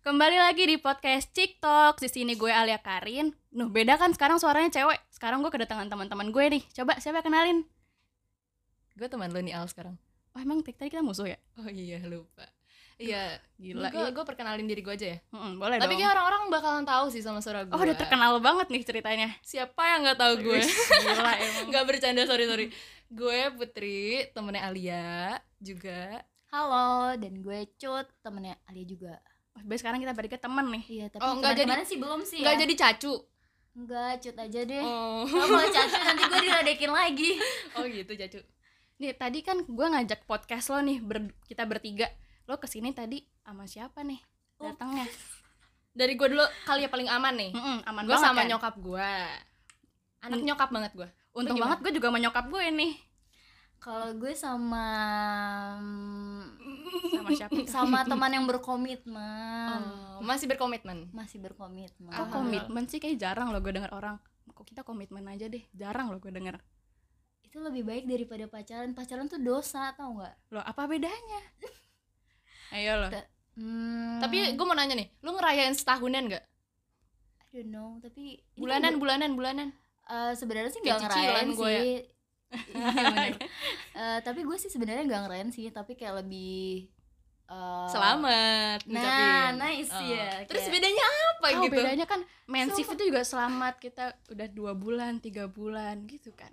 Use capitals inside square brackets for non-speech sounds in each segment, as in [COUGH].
Kembali lagi di podcast TikTok. Di sini gue Alia Karin. Nuh, beda kan sekarang suaranya cewek. Sekarang gue kedatangan teman-teman gue nih. Coba siapa yang kenalin? Gue teman lo nih Al sekarang. Oh, emang tadi kita musuh ya? Oh iya lupa. Iya, Gila. gue iya. gue perkenalin diri gue aja ya. Mm-mm, boleh Tapi dong. kayak orang-orang bakalan tahu sih sama suara gue. Oh, udah terkenal banget nih ceritanya. Siapa yang nggak tahu gue? Gila [LAUGHS] emang. Nggak bercanda sorry sorry. Gue Putri, temennya Alia juga. Halo, dan gue Cut, temennya Alia juga. Oh, Baik sekarang kita balik ke temen nih. Iya, tapi Oh, nggak jadi- sih belum sih Nggak ya. jadi cacu. Enggak, Cut aja deh. Oh, Kalau mau cacu nanti gue diledekin lagi. [LAUGHS] oh gitu cacu. Nih, tadi kan gue ngajak podcast lo nih, ber- kita bertiga. Lo ke sini tadi sama siapa nih? Ups. Datangnya. Dari gue dulu kali ya paling aman nih. Mm-mm, aman Gue banget sama kan? nyokap gue. Anak nyokap banget gue. Untung banget gue juga sama nyokap gue nih. Kalau gue sama Sama siapa? [LAUGHS] sama teman yang berkomitmen. Oh, masih berkomitmen. Masih berkomitmen. Kok komitmen sih kayak jarang loh gue denger orang Kok kita komitmen aja deh Jarang loh gue denger Itu lebih baik daripada pacaran. Pacaran tuh dosa, tau nggak? Loh apa bedanya? [LAUGHS] Ayo loh Ta- Hmm, Tapi gue mau nanya nih, lu ngerayain setahunan gak? I don't know, tapi Bulanan, gue- bulanan, bulanan. eh, sebenarnya sih nggak ngerayain gue ya. [LAUGHS] Iya. [LAUGHS] Eh, tapi gue sih sebenarnya nggak ngerayain sih, tapi kayak lebih eh, Selamat Nah, ngucapin. nice Oh. ya. Terus kayak- bedanya apa Tahu gitu? bedanya kan mensif itu juga selamat Kita udah dua bulan, tiga bulan gitu kan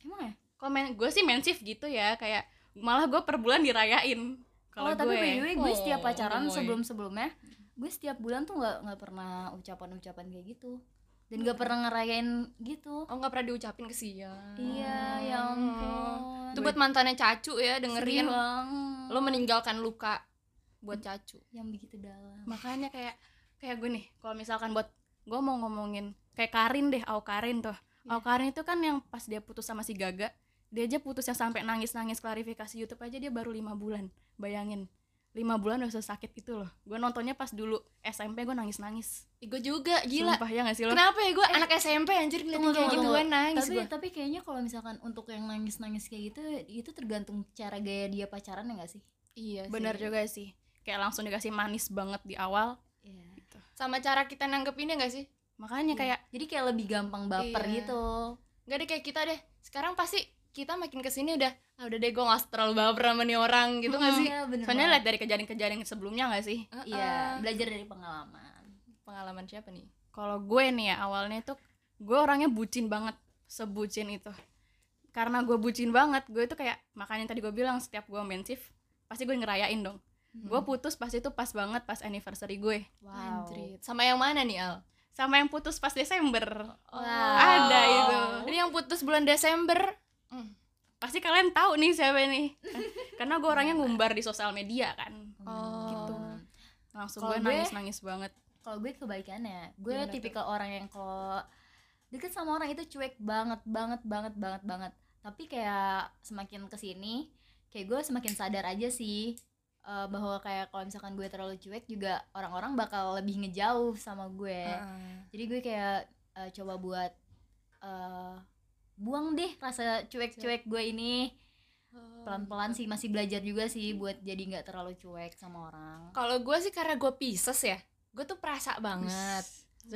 emang ya? Kalau men- gue sih mensif gitu ya Kayak malah gue per bulan dirayain Kalau oh, tapi gue by the way gue Oh, setiap pacaran gemoy. sebelum sebelumnya gue setiap bulan tuh nggak nggak pernah ucapan-ucapan kayak gitu dan nggak pernah ngerayain gitu. Oh nggak pernah diucapin kesian. iya ya ampun. Itu buat mantannya Cacu ya dengerin. Lo meninggalkan luka buat Cacu. yang begitu dalam. Makanya kayak Kayak gue nih Kalau misalkan buat Gue mau ngomongin Kayak Karin deh Au Karin tuh. Au Karin itu kan yang pas dia putus sama si Gaga Dia aja putus yang sampai nangis-nangis klarifikasi Youtube aja dia baru lima bulan Bayangin lima bulan udah sakit itu loh gue nontonnya pas dulu SMP gue nangis nangis gue juga gila. sumpah ya gak sih lo Kenapa ya gue anak SMP anjir ngeliatin tunggu, kayak gitu gue nangis tapi gue. tapi kayaknya kalau misalkan untuk yang nangis nangis kayak gitu itu tergantung cara gaya dia pacaran ya nggak sih Iya bener sih. juga sih kayak langsung dikasih manis banget di awal Iya. Sama cara kita nanggepinnya gak sih? makanya kayak jadi kayak lebih gampang baper Iya. gitu Gak deh kayak kita deh. Sekarang pasti kita makin ke sini udah ah udah deh gue gak terlalu baper sama nih orang gitu gak sih? Bener soalnya lihat dari kejadian-kejadian sebelumnya gak sih iya belajar dari pengalaman Pengalaman siapa nih? kalau gue nih ya awalnya itu gue orangnya bucin banget sebucin itu karena gue bucin banget gue itu kayak makanya tadi gue bilang setiap gue mensif pasti gue ngerayain dong gue putus pas itu pas banget pas anniversary gue wow. Sama yang mana nih Al? sama yang putus pas Desember Wow. ada itu Ini yang putus bulan Desember. Hmm. pasti kalian tahu nih siapa nih [LAUGHS] karena gue orangnya ngumbar di sosial media kan Oh. gitu langsung gue nangis nangis banget kalau gue kebaikannya gue Gimana tuh? tipikal orang yang kalau deket sama orang itu cuek banget banget banget banget banget tapi kayak semakin ke sini kayak gue semakin sadar aja sih eh, bahwa kayak kalau misalkan gue terlalu cuek juga orang-orang bakal lebih ngejauh sama gue Ah. jadi gue kayak eh, coba buat eh, buang deh rasa cuek-cuek gue ini pelan-pelan sih masih belajar juga sih buat jadi nggak terlalu cuek sama orang Kalau gue sih karena gue Pisces ya, gue tuh perasa banget,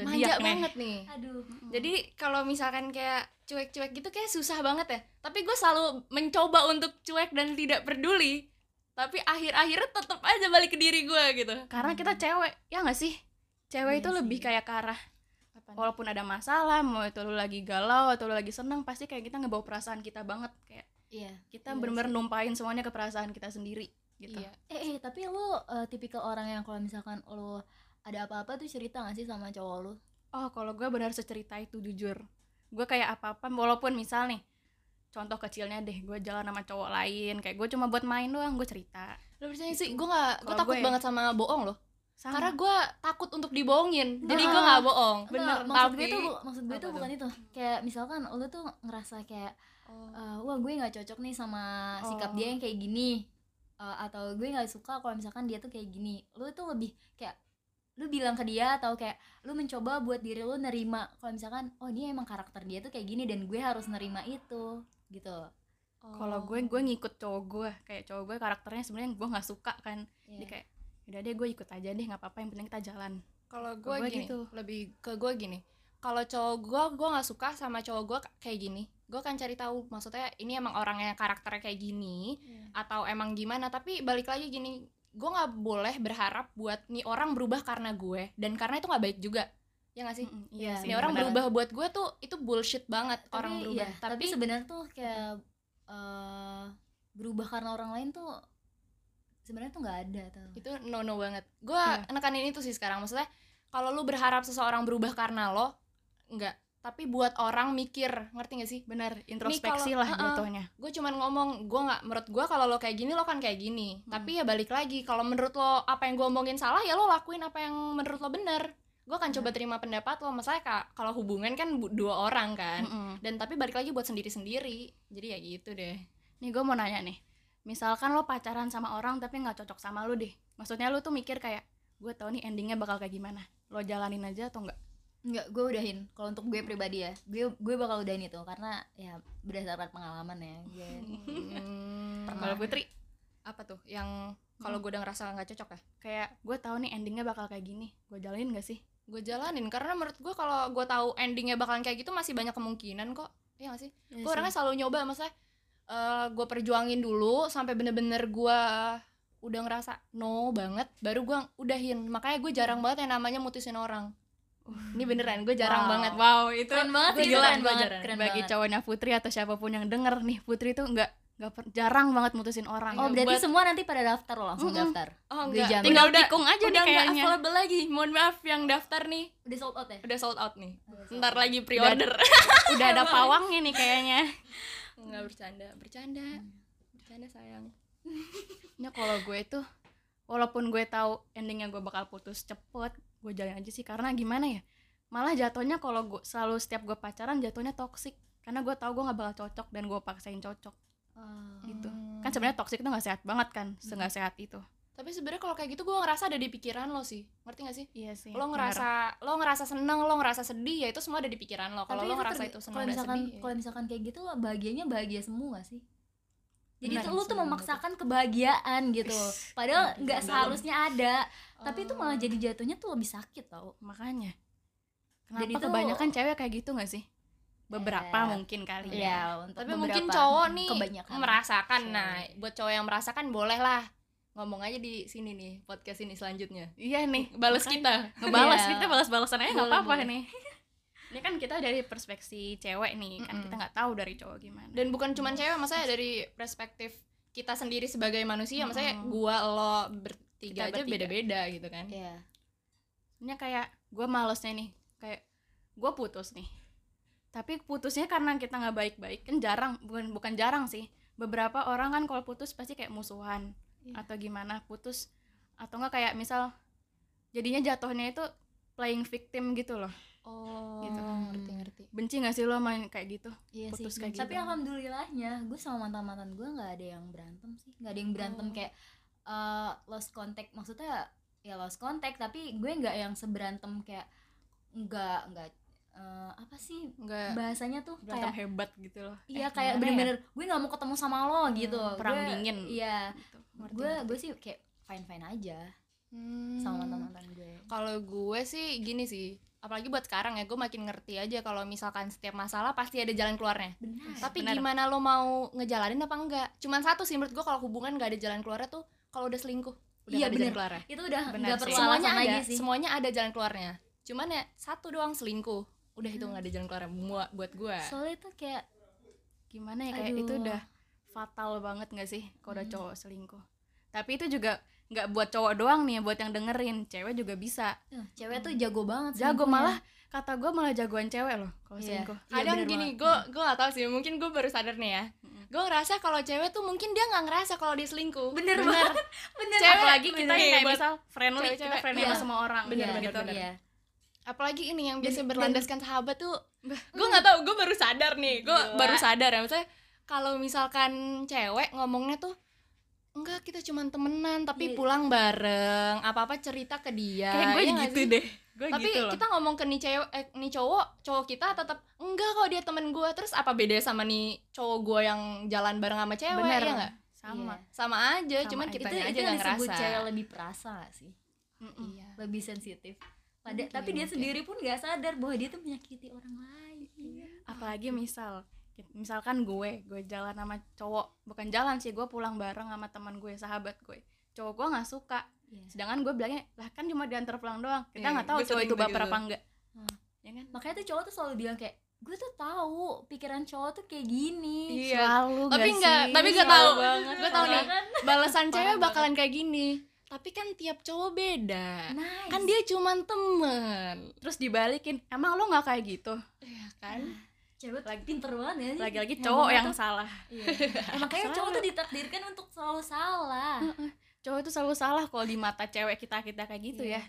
manja banget nih. aduh Jadi kalau misalkan kayak cuek-cuek gitu kayak susah banget ya. Tapi gue selalu mencoba untuk cuek dan tidak peduli. Tapi akhir-akhirnya tetap aja balik ke diri gue gitu. karena kita cewek ya nggak sih cewek Iya itu lebih sih. kayak ke arah walaupun ada masalah mau itu lu lagi galau atau lu lagi seneng pasti kayak kita ngebawa perasaan kita banget kayak iya kita Iya bener-bener sih. numpain semuanya ke perasaan kita sendiri gitu Iya. Eh, eh tapi lu eh, tipikal orang yang kalau misalkan lu ada apa-apa tuh cerita gak sih sama cowok lu? oh kalau gue benar secerita itu jujur gue kayak apa-apa walaupun misal nih contoh kecilnya deh gue jalan sama cowok lain kayak gue cuma buat main doang gue cerita Lo percaya sih, gue gak, gue takut gue- banget sama bohong loh. Sama Karena gue takut untuk dibohongin. Jadi gue Nah. gak bohong. Bener, Bener, maksud tapi gue tuh maksud gue tuh tuh? bukan itu. Kayak misalkan lu tuh ngerasa kayak Oh. eh, wah gue nggak cocok nih sama sikap Oh. dia yang kayak gini. Eh, atau gue nggak suka kalau misalkan dia tuh kayak gini. Lu tuh lebih kayak lu bilang ke dia atau kayak lu mencoba buat diri lu nerima kalau misalkan oh dia emang karakter dia tuh kayak gini dan gue harus nerima itu gitu kalau gue gue ngikut cowok gue kayak cowok gue karakternya sebenarnya gue nggak suka kan Iya. jadi kayak udah deh gue ikut aja deh nggak apa-apa yang penting kita jalan. Kalau gue gua gini gitu. lebih ke gue gini. Kalau cowok gue gue nggak suka sama cowok gue kayak gini. Gue kan cari tahu maksudnya ini emang orangnya karakternya kayak gini atau emang gimana. Tapi balik lagi gini gue nggak boleh berharap buat nih orang berubah karena gue dan karena itu nggak baik juga. Ya nggak sih? Mm-mm, Iya, sih, Nih orang benar. berubah buat gue tuh itu bullshit banget Tapi, orang berubah. iya, tapi, sebenarnya tuh kayak eh, berubah karena orang lain tuh sebenarnya tuh nggak ada tuh itu no no banget. Gue Iya. nekanin itu sih sekarang maksudnya kalau lu berharap seseorang berubah karena lo enggak tapi buat orang mikir ngerti gak sih? Benar introspeksi kalau- lah uh-uh. jatuhnya. gue cuman ngomong gue nggak menurut gue kalau lo kayak gini lo kan kayak gini. Tapi ya balik lagi kalau menurut lo apa yang gue omongin salah ya lo lakuin apa yang menurut lo bener gue akan coba terima pendapat lo. Masalahnya kak kalau hubungan kan dua orang kan. Mm-mm. dan tapi balik lagi buat sendiri sendiri jadi ya gitu deh. Nih gue mau nanya nih misalkan lo pacaran sama orang tapi nggak cocok sama lo deh. Maksudnya lo tuh mikir kayak gue tau nih endingnya bakal kayak gimana. Lo jalanin aja atau enggak Enggak, gue udahin. Kalau untuk gue pribadi ya, gue gue bakal udahin itu karena ya berdasarkan pengalaman ya. Gue Hmm, Pernah. kalau Putri? Apa tuh? Yang kalau gue udah ngerasa nggak cocok ya? Kayak gue tahu nih endingnya bakal kayak gini. Gue jalanin gak sih? Gue jalanin karena menurut gue kalau gue tahu endingnya bakalan kayak gitu masih banyak kemungkinan kok. Iya gak sih? Gue orangnya selalu nyoba maksudnya eh gue perjuangin dulu sampai bener-bener gue udah ngerasa no banget baru gue udahin makanya gue jarang banget yang namanya mutusin orang ini beneran gue jarang Wow. banget wow itu keren banget Gue gila, keren banget, jarang. keren bagi banget. cowoknya Putri atau siapa pun yang denger nih Putri tuh nggak nggak per- jarang banget mutusin orang Oh, Iya, berarti buat- semua nanti pada daftar lo langsung Mm-mm. daftar. oh Gue enggak jamin. tinggal udah tikung aja udah nih kayaknya available lagi mohon maaf yang daftar nih Udah sold out ya? udah sold out nih Udah ntar out. lagi pre-order [LAUGHS] udah ada pawangnya nih kayaknya [LAUGHS] nggak bercanda bercanda. Bercanda sayang. [LAUGHS] Nah kalau gue tuh walaupun gue tahu endingnya gue bakal putus cepet gue jalin aja sih. Karena gimana ya malah jatuhnya kalau gue selalu setiap gue pacaran jatuhnya toksik karena gue tahu gue nggak bakal cocok dan gue paksain cocok. Oh. gitu. Hmm. kan sebenarnya toksik itu nggak sehat banget kan nggak sehat itu tapi sebenarnya kalau kayak gitu gue ngerasa ada di pikiran lo sih ngerti gak sih iya sih lo ngerasa lo ngerasa seneng lo ngerasa sedih ya itu semua ada di pikiran lo kalau lo ngerasa itu seneng kalau misalkan sedih ya. kalau misalkan kayak gitu bahagianya bahagia semua sih. Jadi Benar tuh lu tuh memaksakan kebahagiaan gitu. Padahal nggak seharusnya ada. Tapi itu Oh. malah jadi jatuhnya tuh lebih sakit tau. makanya kenapa itu- kebanyakan cewek kayak gitu nggak sih beberapa Eh, mungkin kali ya untuk tapi mungkin cowok nih kebanyakan merasakan cewek. nah buat cowok yang merasakan boleh lah ngomong aja di sini nih podcast ini selanjutnya. Iya nih balas kita. Ngebalas Iya. kita balas-balasan aja nggak Boleh, apa-apa nih. [LAUGHS] Ini kan kita dari perspektif cewek nih kan Mm-mm. kita nggak tahu dari cowok gimana. Dan bukan cuman cewek maksudnya dari perspektif kita sendiri sebagai manusia maksudnya Mm-mm. gua lo bertiga Kita aja beda-beda gitu kan. Iya. Soalnya kayak gue malesnya nih kayak gue putus nih. Tapi putusnya karena kita nggak baik-baik kan jarang bukan bukan jarang sih. Beberapa orang kan kalau putus pasti kayak musuhan Iya. atau gimana putus atau enggak kayak misal jadinya jatuhnya itu playing victim gitu loh oh Gitu. ngerti ngerti benci gak sih lo main kayak gitu Iya Putus sih. kayak Tapi gitu. alhamdulillahnya gue sama mantan mantan gue nggak ada yang berantem sih. Nggak ada yang berantem Oh. kayak eh, lost contact. Maksudnya ya lost contact. Tapi gue nggak yang seberantem kayak nggak nggak eh, apa sih nggak bahasanya tuh berantem kayak hebat gitu loh iya Eh, kayak ya? bener-bener gue nggak mau ketemu sama lo gitu. perang Gue- dingin. Iya. Gitu. Gue gue sih kayak fine fine aja Hmm. sama mantan mantan gue. Kalau gue sih gini sih, apalagi buat sekarang ya, gue makin ngerti aja kalau misalkan setiap masalah pasti ada jalan keluarnya. Benar. Tapi benar. gimana lo mau ngejalanin apa enggak? Cuman satu sih menurut gue kalau hubungan gak ada jalan keluarnya tuh kalau udah selingkuh. Udah Iya, nggak ada jalan bener. keluarnya. itu udah nggak perlu Semuanya ada, lagi sih. semuanya ada jalan keluarnya. Cuman ya satu doang selingkuh. Udah itu nggak ada jalan keluarnya buat buat gue. Soalnya tuh kayak gimana ya kayak itu Aduh. udah fatal banget gak sih kalau udah cowok selingkuh tapi itu juga nggak buat cowok doang nih buat yang dengerin cewek juga bisa eh, cewek tuh jago banget jago malah kata gue malah jagoan cewek loh kalau Iya. selingkuh Iya, Kadang gini, gue gue gak tahu sih, mungkin gue baru sadar nih ya. Mm-mm. Gue ngerasa kalau cewek tuh mungkin dia nggak ngerasa kalau dia selingkuh. bener, bener banget [LAUGHS] bener Cewek apalagi kita bener. kayak Buat misal friendly kita cewek-cewek. friendly Iya. sama semua orang Bener, gitu. bener, gitu. bener. Iya. apalagi ini yang biasa Dan- berlandaskan sahabat tuh gue nggak tahu gue baru sadar nih gue baru sadar ya maksudnya kalau misalkan cewek ngomongnya tuh enggak kita cuman temenan tapi Iya. pulang bareng. Apa apa cerita ke dia kayak gue ya gitu deh. Gue tapi gitu loh. kita ngomong ke nih cewek eh, nih cowok cowok kita tetap enggak kok dia temen gue. Terus apa beda sama nih cowok gue yang jalan bareng sama cewek bener. ya nggak? Sama. Iya. sama aja Sama cuman kita itu aja nggak disebut ngerasa. cewek lebih perasa gak sih? Mm-mm. iya. Lebih sensitif. Pada tapi dia sendiri pun nggak sadar bahwa dia tuh menyakiti orang lain. Apalagi misal misalkan gue gue jalan sama cowok. Bukan jalan sih gue pulang bareng sama teman gue sahabat gue. Cowok gue nggak suka. Iya. sedangkan gue bilangnya lah kan cuma diantar pulang doang. Kita Iya, nggak tahu gue cowok itu baper apa enggak Hmm. ya kan? Makanya tuh cowok tuh selalu bilang kayak gue tuh tahu pikiran cowok tuh kayak gini. Iya. selalu Tapi nggak tapi nggak tahu. banget. Gue tahu nih. kan balasan cewek bakalan kayak gini. Tapi kan tiap cowok beda. Nice. kan dia cuman temen. Terus dibalikin emang lo nggak kayak gitu? Ya kan cewek Lagi- pinter banget ya sih. lagi-lagi cowok yang tuh- salah. Iya. [LAUGHS] Eh, makanya cowok tuh ditakdirkan untuk selalu salah. Cowok itu selalu salah kalau di mata cewek kita kita kayak gitu Iya. ya.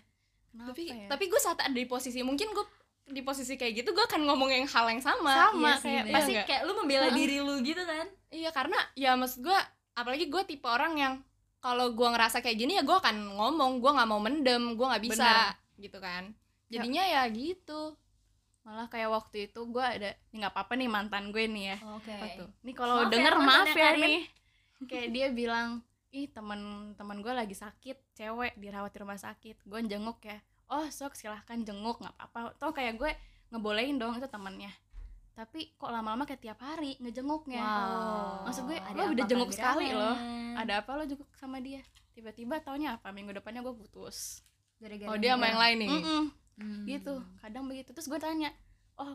Kenapa tapi ya? tapi gue saat ada di posisi mungkin gue di posisi kayak gitu gue akan ngomong yang hal yang sama. Sama, Iya sih, kayak bener. pasti kayak lu membela diri lu gitu kan? Iya karena ya maksud gue apalagi gue tipe orang yang kalau gue ngerasa kayak gini ya gue akan ngomong gue nggak mau mendem gue nggak bisa gitu kan. Jadinya ya, gitu malah kayak waktu itu gue ada nggak apa-apa nih mantan gue nih ya. Oke. Apa tuh? Ini kalau ya, denger mantannya maaf ya Karin. nih. [LAUGHS] kayak dia bilang ih temen-temen gue lagi sakit cewek dirawat di rumah sakit. Gue jenguk ya. Oh sok silahkan jenguk nggak apa-apa. Toh kayak gue ngebolehin dong itu temennya. Tapi kok lama-lama kayak tiap hari ngejenguknya. Wow. Maksud gue, Ada lo udah jenguk kali sekali loh. ada apa lo jenguk sama dia? Tiba-tiba taunya apa? Minggu depannya gue putus. Gara-gara oh dia sama yang lain nih. Mm-mm, Hmm. gitu. Kadang begitu. Terus gue tanya oh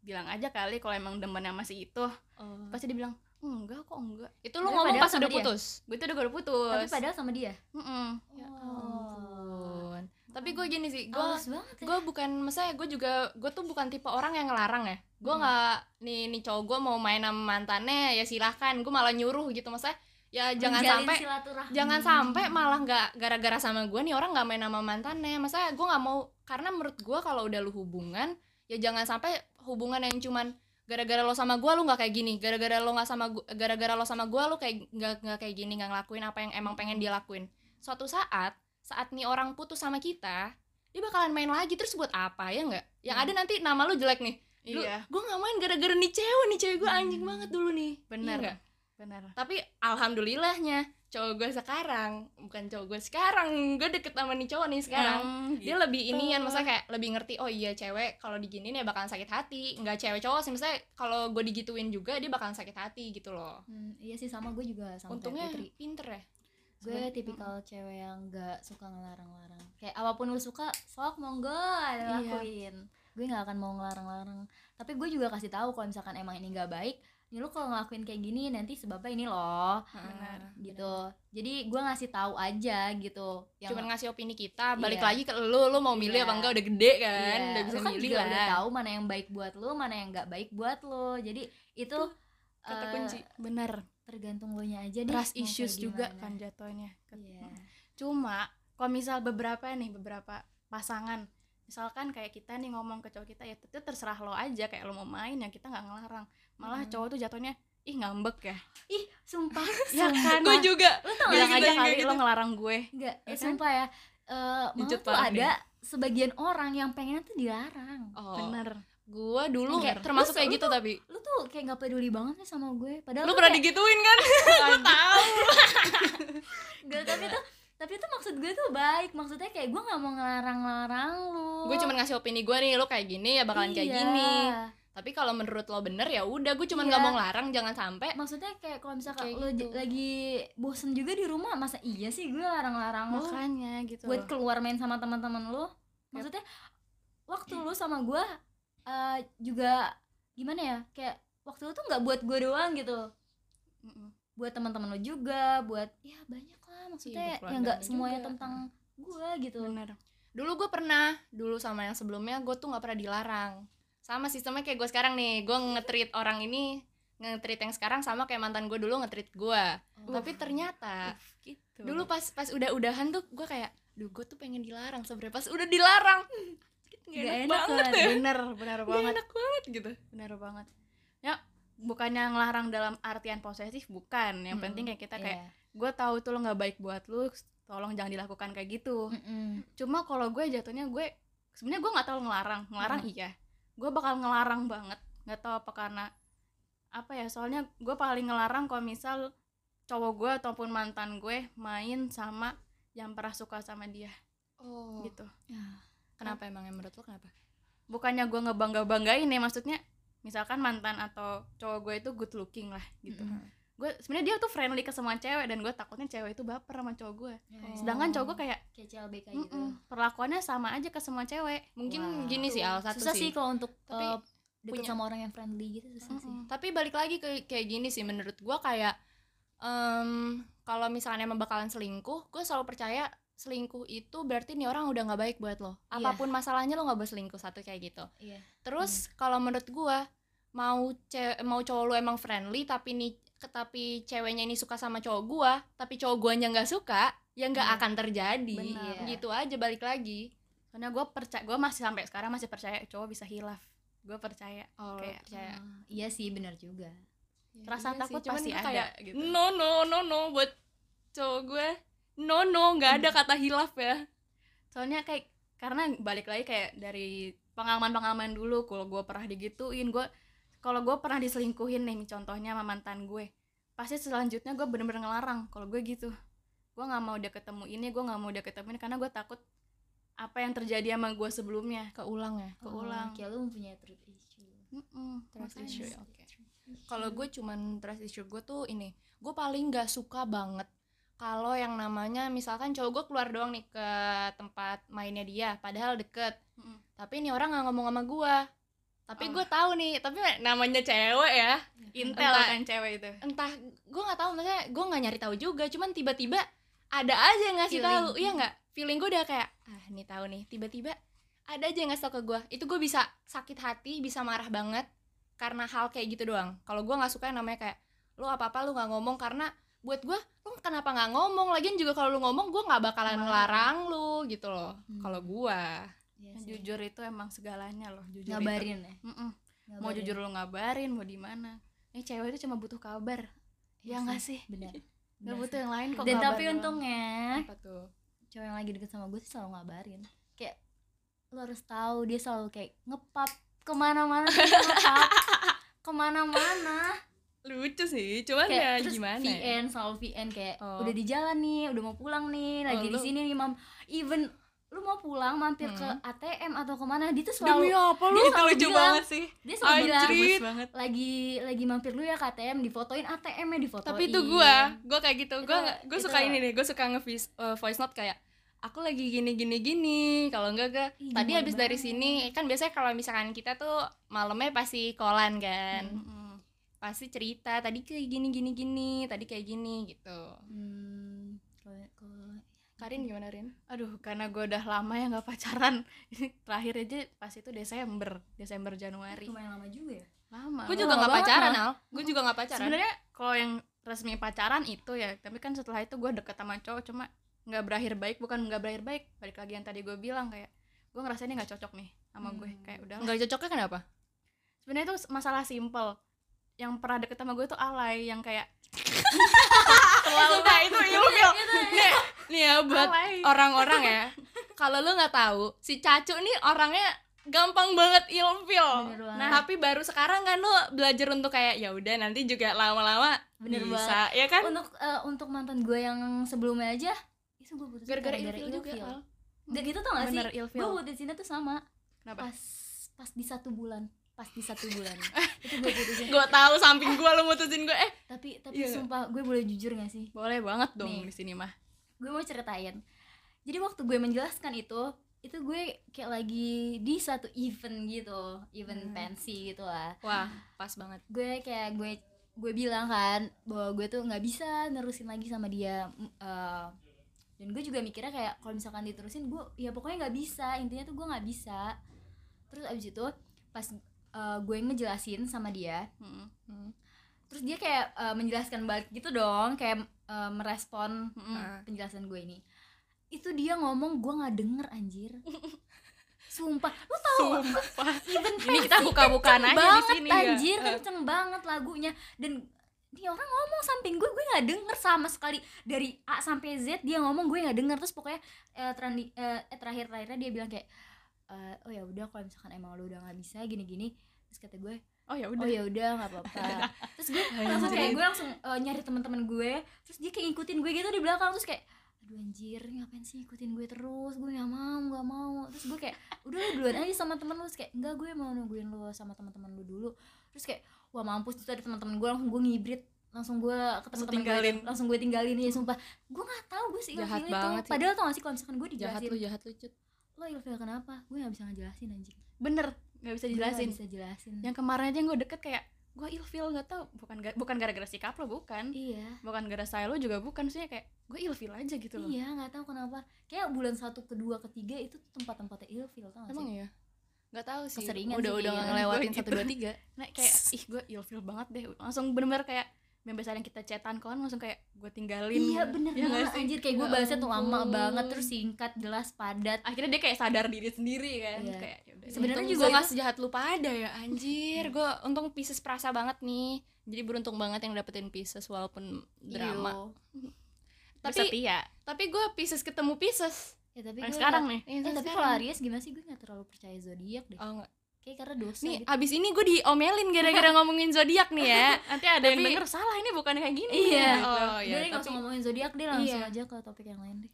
bilang aja kali kalau emang demen yang masih itu. Oh. pasti dia bilang enggak kok enggak. Itu lu ngomong pas udah dia. putus? Gue tuh udah udah putus. Tapi padahal sama dia? Mm-mm. ya Oh. ampun. Tapi gue gini sih gue ya. gue bukan maksudnya gue juga gue tuh bukan tipe orang yang ngelarang ya. Gue Hmm. nggak nih nih cowok gue mau main sama mantannya ya silahkan. Gue malah nyuruh gitu. Maksudnya ya jangan sampai jangan sampai malah nggak gara-gara sama gue nih orang nggak main sama mantannya. Maksudnya gue nggak mau karena menurut gue kalau udah lu hubungan ya jangan sampai hubungan yang cuman gara-gara lo sama gue lu nggak kayak gini. Gara-gara lo nggak sama gara-gara lo sama gue lu kayak nggak nggak kayak gini nggak ngelakuin apa yang emang pengen dia lakuin. Suatu saat saat nih orang putus sama kita dia bakalan main lagi. Terus buat apa ya nggak? Yang Hmm. ada nanti nama lu jelek nih. Lu- iya. gue nggak main gara-gara nih cewek nih. Cewek gue anjing Hmm. banget dulu nih. Iya benar nggak? Benar. Tapi alhamdulillahnya cowok gue sekarang bukan cowok gue sekarang gue deket sama nih cowok nih sekarang. Dia gitu. lebih inian maksudnya kayak lebih ngerti oh iya cewek kalau diginiin ya bakalan sakit hati. Nggak cewek cowok sih misalnya kalau gue digituin juga dia bakalan sakit hati gitu loh. Hmm, iya sih sama gue juga sama untungnya Putri. pinter ya. Gue tipikal cewek yang gak suka ngelarang-larang. Kayak apa pun lu suka sok monggo Iya. lakuin. Gue nggak akan mau ngelarang-larang. Tapi gue juga kasih tahu kalau misalkan emang ini nggak baik nih lu kalau ngelakuin kayak gini nanti sebabnya ini loh. Benar. gitu. jadi gue ngasih tahu aja gitu yang cuman ngasih opini kita balik Iya. lagi ke lu lu mau milih Iya. apa enggak udah gede kan Iya, udah bisa lu kan milih juga lah. udah tahu mana yang baik buat lu mana yang nggak baik buat lu. Jadi itu kata eh, kunci. Benar. tergantung lo nya aja deh trust issues juga kan jatuhnya. Iya. cuma kalau misal beberapa nih beberapa pasangan misalkan kayak kita nih ngomong ke cowok kita ya itu terserah lo aja kayak lo mau main ya kita nggak ngelarang malah Hmm. cowok tuh jatuhnya ih ngambek ya ih sumpah [LAUGHS] ya kan gue juga tau bilang gak aja kali gitu. lo ngelarang gue Enggak, Ya eh, kan? sumpah ya. Eh malah Lanjut, tuh ada sebagian orang yang pengen tuh dilarang. oh bener gue dulu Kayak, termasuk lu- kayak lu gitu tapi Lu tuh kayak nggak peduli banget nih sama gue. Padahal lu tuh pernah kayak, digituin kan [LAUGHS] gue tahu Nggak, tapi tuh tapi tuh maksud gue tuh baik. Maksudnya kayak gue nggak mau ngelarang-larang lu. gue cuma ngasih opini gue nih lo kayak gini ya bakalan kayak Iya. gini tapi kalau menurut lo bener ya udah gue cuma nggak Iya. mau ngelarang jangan sampai Maksudnya kayak kalau misalkan Kayak lu gitu. lagi bosen juga di rumah, masa iya sih gue larang-larang lu makanya gitu buat keluar main sama teman-teman lu? Maksudnya waktu lu sama gue eh, juga gimana ya? Kayak waktu lu tuh nggak buat gue doang gitu. Buat teman-teman lo juga buat ya banyak lah maksudnya yang nggak semuanya juga. tentang gue gitu. Bener. Dulu gue pernah dulu sama yang sebelumnya gue tuh nggak pernah dilarang. Sama sistemnya kayak gue sekarang nih gue nge-treat orang ini nge-treat yang sekarang sama kayak mantan gue dulu nge-treat gue tapi ternyata gitu. dulu pas pas udah udahan tuh gue kayak duh gue tuh pengen dilarang sebenarnya pas udah dilarang [LAUGHS] nggak Nggak enak, enak banget ya. bener bener banget. enak banget gitu. Bener banget. Ya bukannya ngelarang dalam artian posesif bukan. Yang Mm-mm. penting kayak kita kayak gue tahu itu lo nggak baik buat lu tolong jangan dilakukan kayak gitu. Mm-mm. cuma kalau gue jatuhnya gue sebenarnya gue nggak tahu ngelarang. Ngelarang iya. Gue bakal ngelarang banget. Nggak tahu apa karena apa ya soalnya gue paling ngelarang kalau misal cowok gue ataupun mantan gue main sama yang pernah suka sama dia. Oh. Gitu. Kenapa? Emang yang menurut lo kenapa? Bukannya gue ngebangga banggain ya maksudnya misalkan mantan atau cowok gue itu good looking lah gitu Mm-mm. gue sebenarnya dia tuh friendly ke semua cewek dan gue takutnya cewek itu baper sama cowok gue Oh. sedangkan cowok gue kayak kayak CLBK gitu "Mm-mm, perlakuannya sama aja ke semua cewek mungkin Wow. gini sih Al satu susah sih sih kalau untuk Tapi eh, deket punya- sama orang yang friendly gitu susah sih Mm-mm. tapi balik lagi ke kayak gini sih menurut gua kayak em, kalau misalnya emang bakalan selingkuh gue selalu percaya selingkuh itu berarti nih orang udah nggak baik buat lo. Iya. apa pun masalahnya lo nggak boleh selingkuh satu kayak gitu. Iya. Terus kalau menurut gua mau ce mau cowok lu emang friendly tapi nih tapi ceweknya ini suka sama cowok gua tapi cowok guanya nggak suka ya nggak Iya. akan terjadi. Benar. gitu aja balik lagi. Soalnya gue percaya gue masih sampai sekarang masih percaya cowok bisa hilaf. Gue percaya oh Kayak- percaya. Ah, iya sih benar juga. Ya, rasa iya takut sih, pasti ada, kayak, gitu. no no no no buat cowok gue no no nggak ada kata hilaf ya. Soalnya kayak karena balik lagi kayak dari pengalaman-pengalaman dulu kalau gue pernah digituin gue kalau gue pernah diselingkuhin nih contohnya sama mantan gue pasti selanjutnya gue bener-bener ngelarang kalau gue gitu. Gue nggak mau dia ketemu ini gue nggak mau dia ketemu ini karena gue takut apa yang terjadi sama gue sebelumnya. Keulang ya? Keulang. oh, kayak lu mempunyai truth issue. Mm-mm, trust makanya. issue ya oke. Kalau gue cuman trust issue gue tuh ini gue paling nggak suka banget kalau yang namanya misalkan cowok gue keluar doang nih ke tempat mainnya dia padahal deket. Mm-mm. tapi ini orang nggak ngomong sama gue tapi Oh. gue tahu nih tapi namanya cewek ya. Intel Entah- kan cewek itu. Entah gue nggak tahu maksudnya gue nggak nyari tahu juga. Cuman tiba-tiba ada aja yang ngasih tahu. Iya nggak? Feeling gue udah kayak ah nih tahu nih. Tiba-tiba ada aja yang ngasih tahu ke gue itu gue bisa sakit hati bisa marah banget karena hal kayak gitu doang. Kalau gue nggak suka yang namanya kayak lu apa apa lu nggak ngomong. Karena buat gue lu kenapa nggak ngomong lagian juga kalau lu ngomong gue nggak bakalan Marah. ngelarang lu gitu loh Hmm. kalau gue Iya sih. jujur itu emang segalanya loh jujur itu. ngabarin ya Mm-mm. mau Ngabarin. jujur lu ngabarin mau di mana eh cewek itu cuma butuh kabar ya nggak sih benar [LAUGHS] Gak Benar butuh yang lain kok dan kabar tapi doang. untungnya apa tuh cowok yang lagi deket sama gue sih selalu ngabarin kayak lo harus tahu dia selalu kayak ngepap ke mana-mana ngepap [LAUGHS] ke mana-mana lucu sih cuman kayak ya terus gimana ya? VN selalu VN kayak Oh. udah di jalan nih udah mau pulang nih lagi Oh, di sini nih mam even lu mau pulang mampir ke Hmm. ATM atau ke mana dia tuh demi selalu apa lu dia itu selalu lucu bilang, banget sih dia selalu bilang Anjrit. Banget lagi lagi mampir lu ya ke ATM difotoin ATM-nya difotoin tapi itu gua gua kayak gitu gua Itu- gua itu- suka ini nih gua suka nge voice, uh, voice note kayak aku lagi gini gini gini kalau enggak gak tadi habis dari sini kan biasanya kalau misalkan kita tuh malamnya pasti kolan kan Mm-mm. Pasti cerita tadi kayak gini gini gini tadi kayak gini gitu. Hmm, kalau kalau Karin gimana Rin? Aduh karena gue udah lama ya nggak pacaran. [LAUGHS] Ini terakhir aja pas itu Desember Desember Januari. Lumayan lama juga ya? Lama. Gue juga nggak pacaran al. Gue juga nggak pacaran. Sebenarnya kalau yang resmi pacaran itu ya tapi kan setelah itu gue deket sama cowok cuma nggak berakhir baik bukan nggak berakhir baik balik lagi yang tadi gue bilang kayak gue ngerasa ini nggak cocok nih sama gue Hmm. kayak udah nggak cocoknya kenapa? Sebenarnya itu masalah simple yang pernah deket sama gue tuh alay yang kayak [LAUGHS] terlalu. Nah itu ilfil nih nih ya buat orang-orang ya. [LAUGHS] Kalau lu nggak tahu si Cacu nih orangnya gampang banget ilfil banget. nah tapi baru sekarang kan lu belajar untuk kayak ya udah nanti juga lama-lama Bener bisa. ya kan? Untuk eh, untuk mantan gue yang sebelumnya aja itu gue putusin gara-gara ilfil juga Al. dan itu tau gak sih? Bener ilfil gue putusinnya tuh sama. Kenapa? Pas pas di satu bulan pas di satu bulan. [LAUGHS] Itu gue putusin. Gue tahu samping gue lu mutusin gue eh tapi tapi Iya. sumpah gue boleh jujur gak sih? Boleh banget dong Nih. di sini mah. Gue mau ceritain. Jadi waktu gue menjelaskan itu itu gue kayak lagi di satu event gitu event Hmm. pensi gitu lah. Wah pas banget. Gue kayak gue gue bilang kan bahwa gue tuh nggak bisa nerusin lagi sama dia eh, dan gue juga mikirnya kayak kalau misalkan diterusin gue ya pokoknya nggak bisa. Intinya tuh gue nggak bisa. Terus abis itu pas eh, gue ngejelasin sama dia Mm-mm. Hmm. terus dia kayak eh, menjelaskan balik gitu dong kayak eh, merespon Mm-mm. Ah. penjelasan gue ini itu dia ngomong gue nggak denger anjir [LAUGHS] sumpah lu tahu Sumpah. even ini kita buka-bukaan aja di banget sini ya anjir kenceng banget lagunya dan dia orang ngomong samping gue gue nggak denger sama sekali dari A sampai Z dia ngomong gue nggak denger terus pokoknya eh, terandi- eh, eh, terakhir terakhirnya dia bilang kayak eh, oh ya udah kalau misalkan emang lu udah nggak bisa gini gini terus kata gue oh ya oh udah. ya udah nggak apa-apa. [LAUGHS] Terus gue langsung kayak gue langsung eh, nyari teman-teman gue. Terus dia kayak ngikutin gue gitu di belakang. Terus kayak aduh anjir ngapain sih ngikutin gue terus? Gue nggak mau nggak mau. Terus gue kayak udah lu duluan aja sama temen lu. Terus kayak enggak gue mau nungguin lu sama teman-teman lu dulu. Terus kayak wah mampus itu ada teman-teman gue langsung gue ngibrit. Langsung gue ke teman-teman gue. langsung gue tinggalin ya sumpah. Gue nggak tahu gue sih Jahat itu banget sih. padahal tau gak sih kalau misalkan gue jahat dijelasin lu jahat lu cut lo ilfil kenapa? Gue nggak bisa ngejelasin anjing. Bener nggak bisa dijelasin. bisa jelasin. Yang kemarin aja gue deket kayak gue ilfil nggak tau bukan ga- bukan gara-gara sikap lo bukan. Iya. Bukan gara saya lo juga bukan sih kayak gue ilfil aja gitu loh. Iya nggak tahu kenapa. Kayak bulan satu kedua ketiga itu tuh tempat-tempatnya ilfil tau gak emang sih? ya nggak tahu sih. Keseringan udah sih udah kayaknya. ngelewatin satu gitu. dua tiga. Nah kayak [LAUGHS] ih gue ilfil banget deh. Langsung bener-bener kayak yang biasanya kita chatan kawan langsung kayak gue tinggalin. Iya bener Ya banget anjir. Kayak gue Ya bahasnya tuh lama banget terus singkat jelas padat. akhirnya dia kayak sadar diri sendiri kan. Iya. kayak ya Sebenarnya juga nggak sejahat lu pada ya anjir. Gue untung Pisces perasa banget nih. Jadi beruntung banget yang dapetin Pisces walaupun drama. Iyo. tapi setia. tapi gue Pisces ketemu Pisces Ya tapi yang gue sekarang nih. Yang Eh tapi kalau Aries gimana sih? Gue gak terlalu percaya zodiak deh. oh. Kayak karena dosa nih gitu. abis ini gue diomelin gara-gara [LAUGHS] ngomongin zodiak nih ya [LAUGHS] nanti ada yang Tapi- denger salah ini bukan kayak gini Iya. gitu. oh ya gak usah tapi ngomongin zodiak deh langsung Iya. aja ke topik yang lain deh.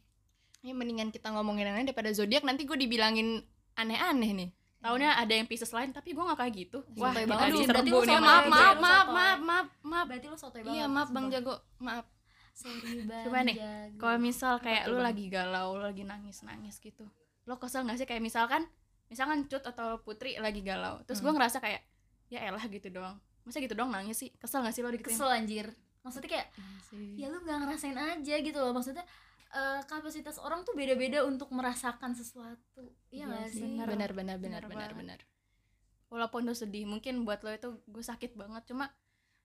ini mendingan kita ngomongin yang lain daripada zodiak nanti gue dibilangin aneh-aneh nih Taunya ada yang Pisces lain tapi gue gak kayak gitu Wah, sotoy banget. diserbu Berarti lu sotoy maaf banget. maaf Lu maaf maaf maaf maaf Berarti lo sotoy banget. iya maaf bang jago maaf Sorry bang [LAUGHS] Coba nih, Jago. kalau misal kayak lu lagi galau lu lagi nangis nangis gitu lo kesel gak sih kayak misalkan misalkan cut atau putri lagi galau terus gue Hmm. ngerasa kayak ya elah gitu doang. Masa gitu doang nangis sih? Kesel gak sih lo digituin kesel anjir. Maksudnya kayak ya lu nggak ngerasain aja gitu loh. Maksudnya eh, kapasitas orang tuh beda-beda untuk merasakan sesuatu. Iya Iya nggak sih, benar. benar benar benar Benar benar. Walaupun lo sedih mungkin buat lo itu gue sakit banget. Cuma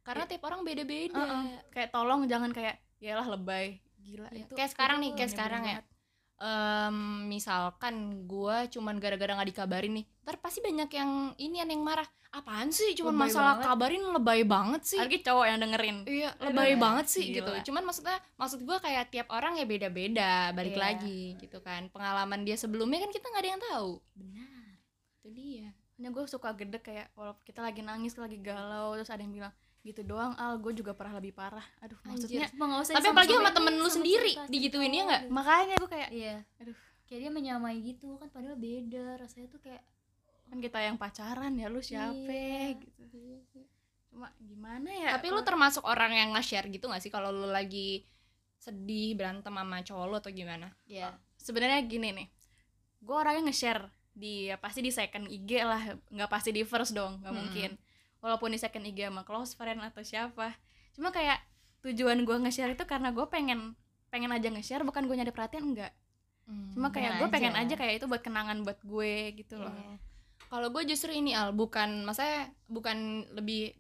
karena tiap orang beda-beda. Uh-uh, kayak tolong jangan kayak ya lah lebay. Gila Iya. itu kayak sekarang nih kayak sekarang ya Em, misalkan gue cuman gara-gara nggak dikabarin nih ntar pasti banyak yang ini yang marah. Apaan sih? Cuman Lebay masalah banget. kabarin lebay banget sih. Apalagi cowok yang dengerin. Iya Aduh, lebay ya, banget sih gila. gitu. Cuman maksudnya maksud gue kayak tiap orang ya beda-beda balik Iya. lagi gitu kan. Pengalaman dia sebelumnya kan kita nggak ada yang tahu. Benar. Itu dia. Hanya gue suka gede kayak walaupun kita lagi nangis lagi galau terus ada yang bilang gitu doang al. Gue juga pernah lebih parah. Aduh maksudnya usah tapi apalagi sama temen lu sendiri, digituin, ya nggak? makanya gue kayak iya. Aduh. kayak dia menyamai gitu kan padahal beda. Rasanya tuh kayak kan kita yang pacaran ya lu siapa? Iya. gitu cuma gimana ya? Tapi lu termasuk orang yang nge-share gitu gak sih? Kalau lu lagi sedih berantem sama cowok lu atau gimana? Ya sebenarnya gini nih. Gue orangnya nge-share di ya pasti di second IG lah. Nggak pasti di first dong nggak Mm-mm. mungkin walaupun di second IG sama close friend atau siapa. Cuma kayak tujuan gue nge-share itu karena gue pengen pengen aja nge-share bukan gue nyari perhatian enggak. Cuma kayak gue pengen aja. kayak itu buat kenangan buat gue gitu loh. Iya. kalau gue justru ini al bukan maksudnya bukan lebih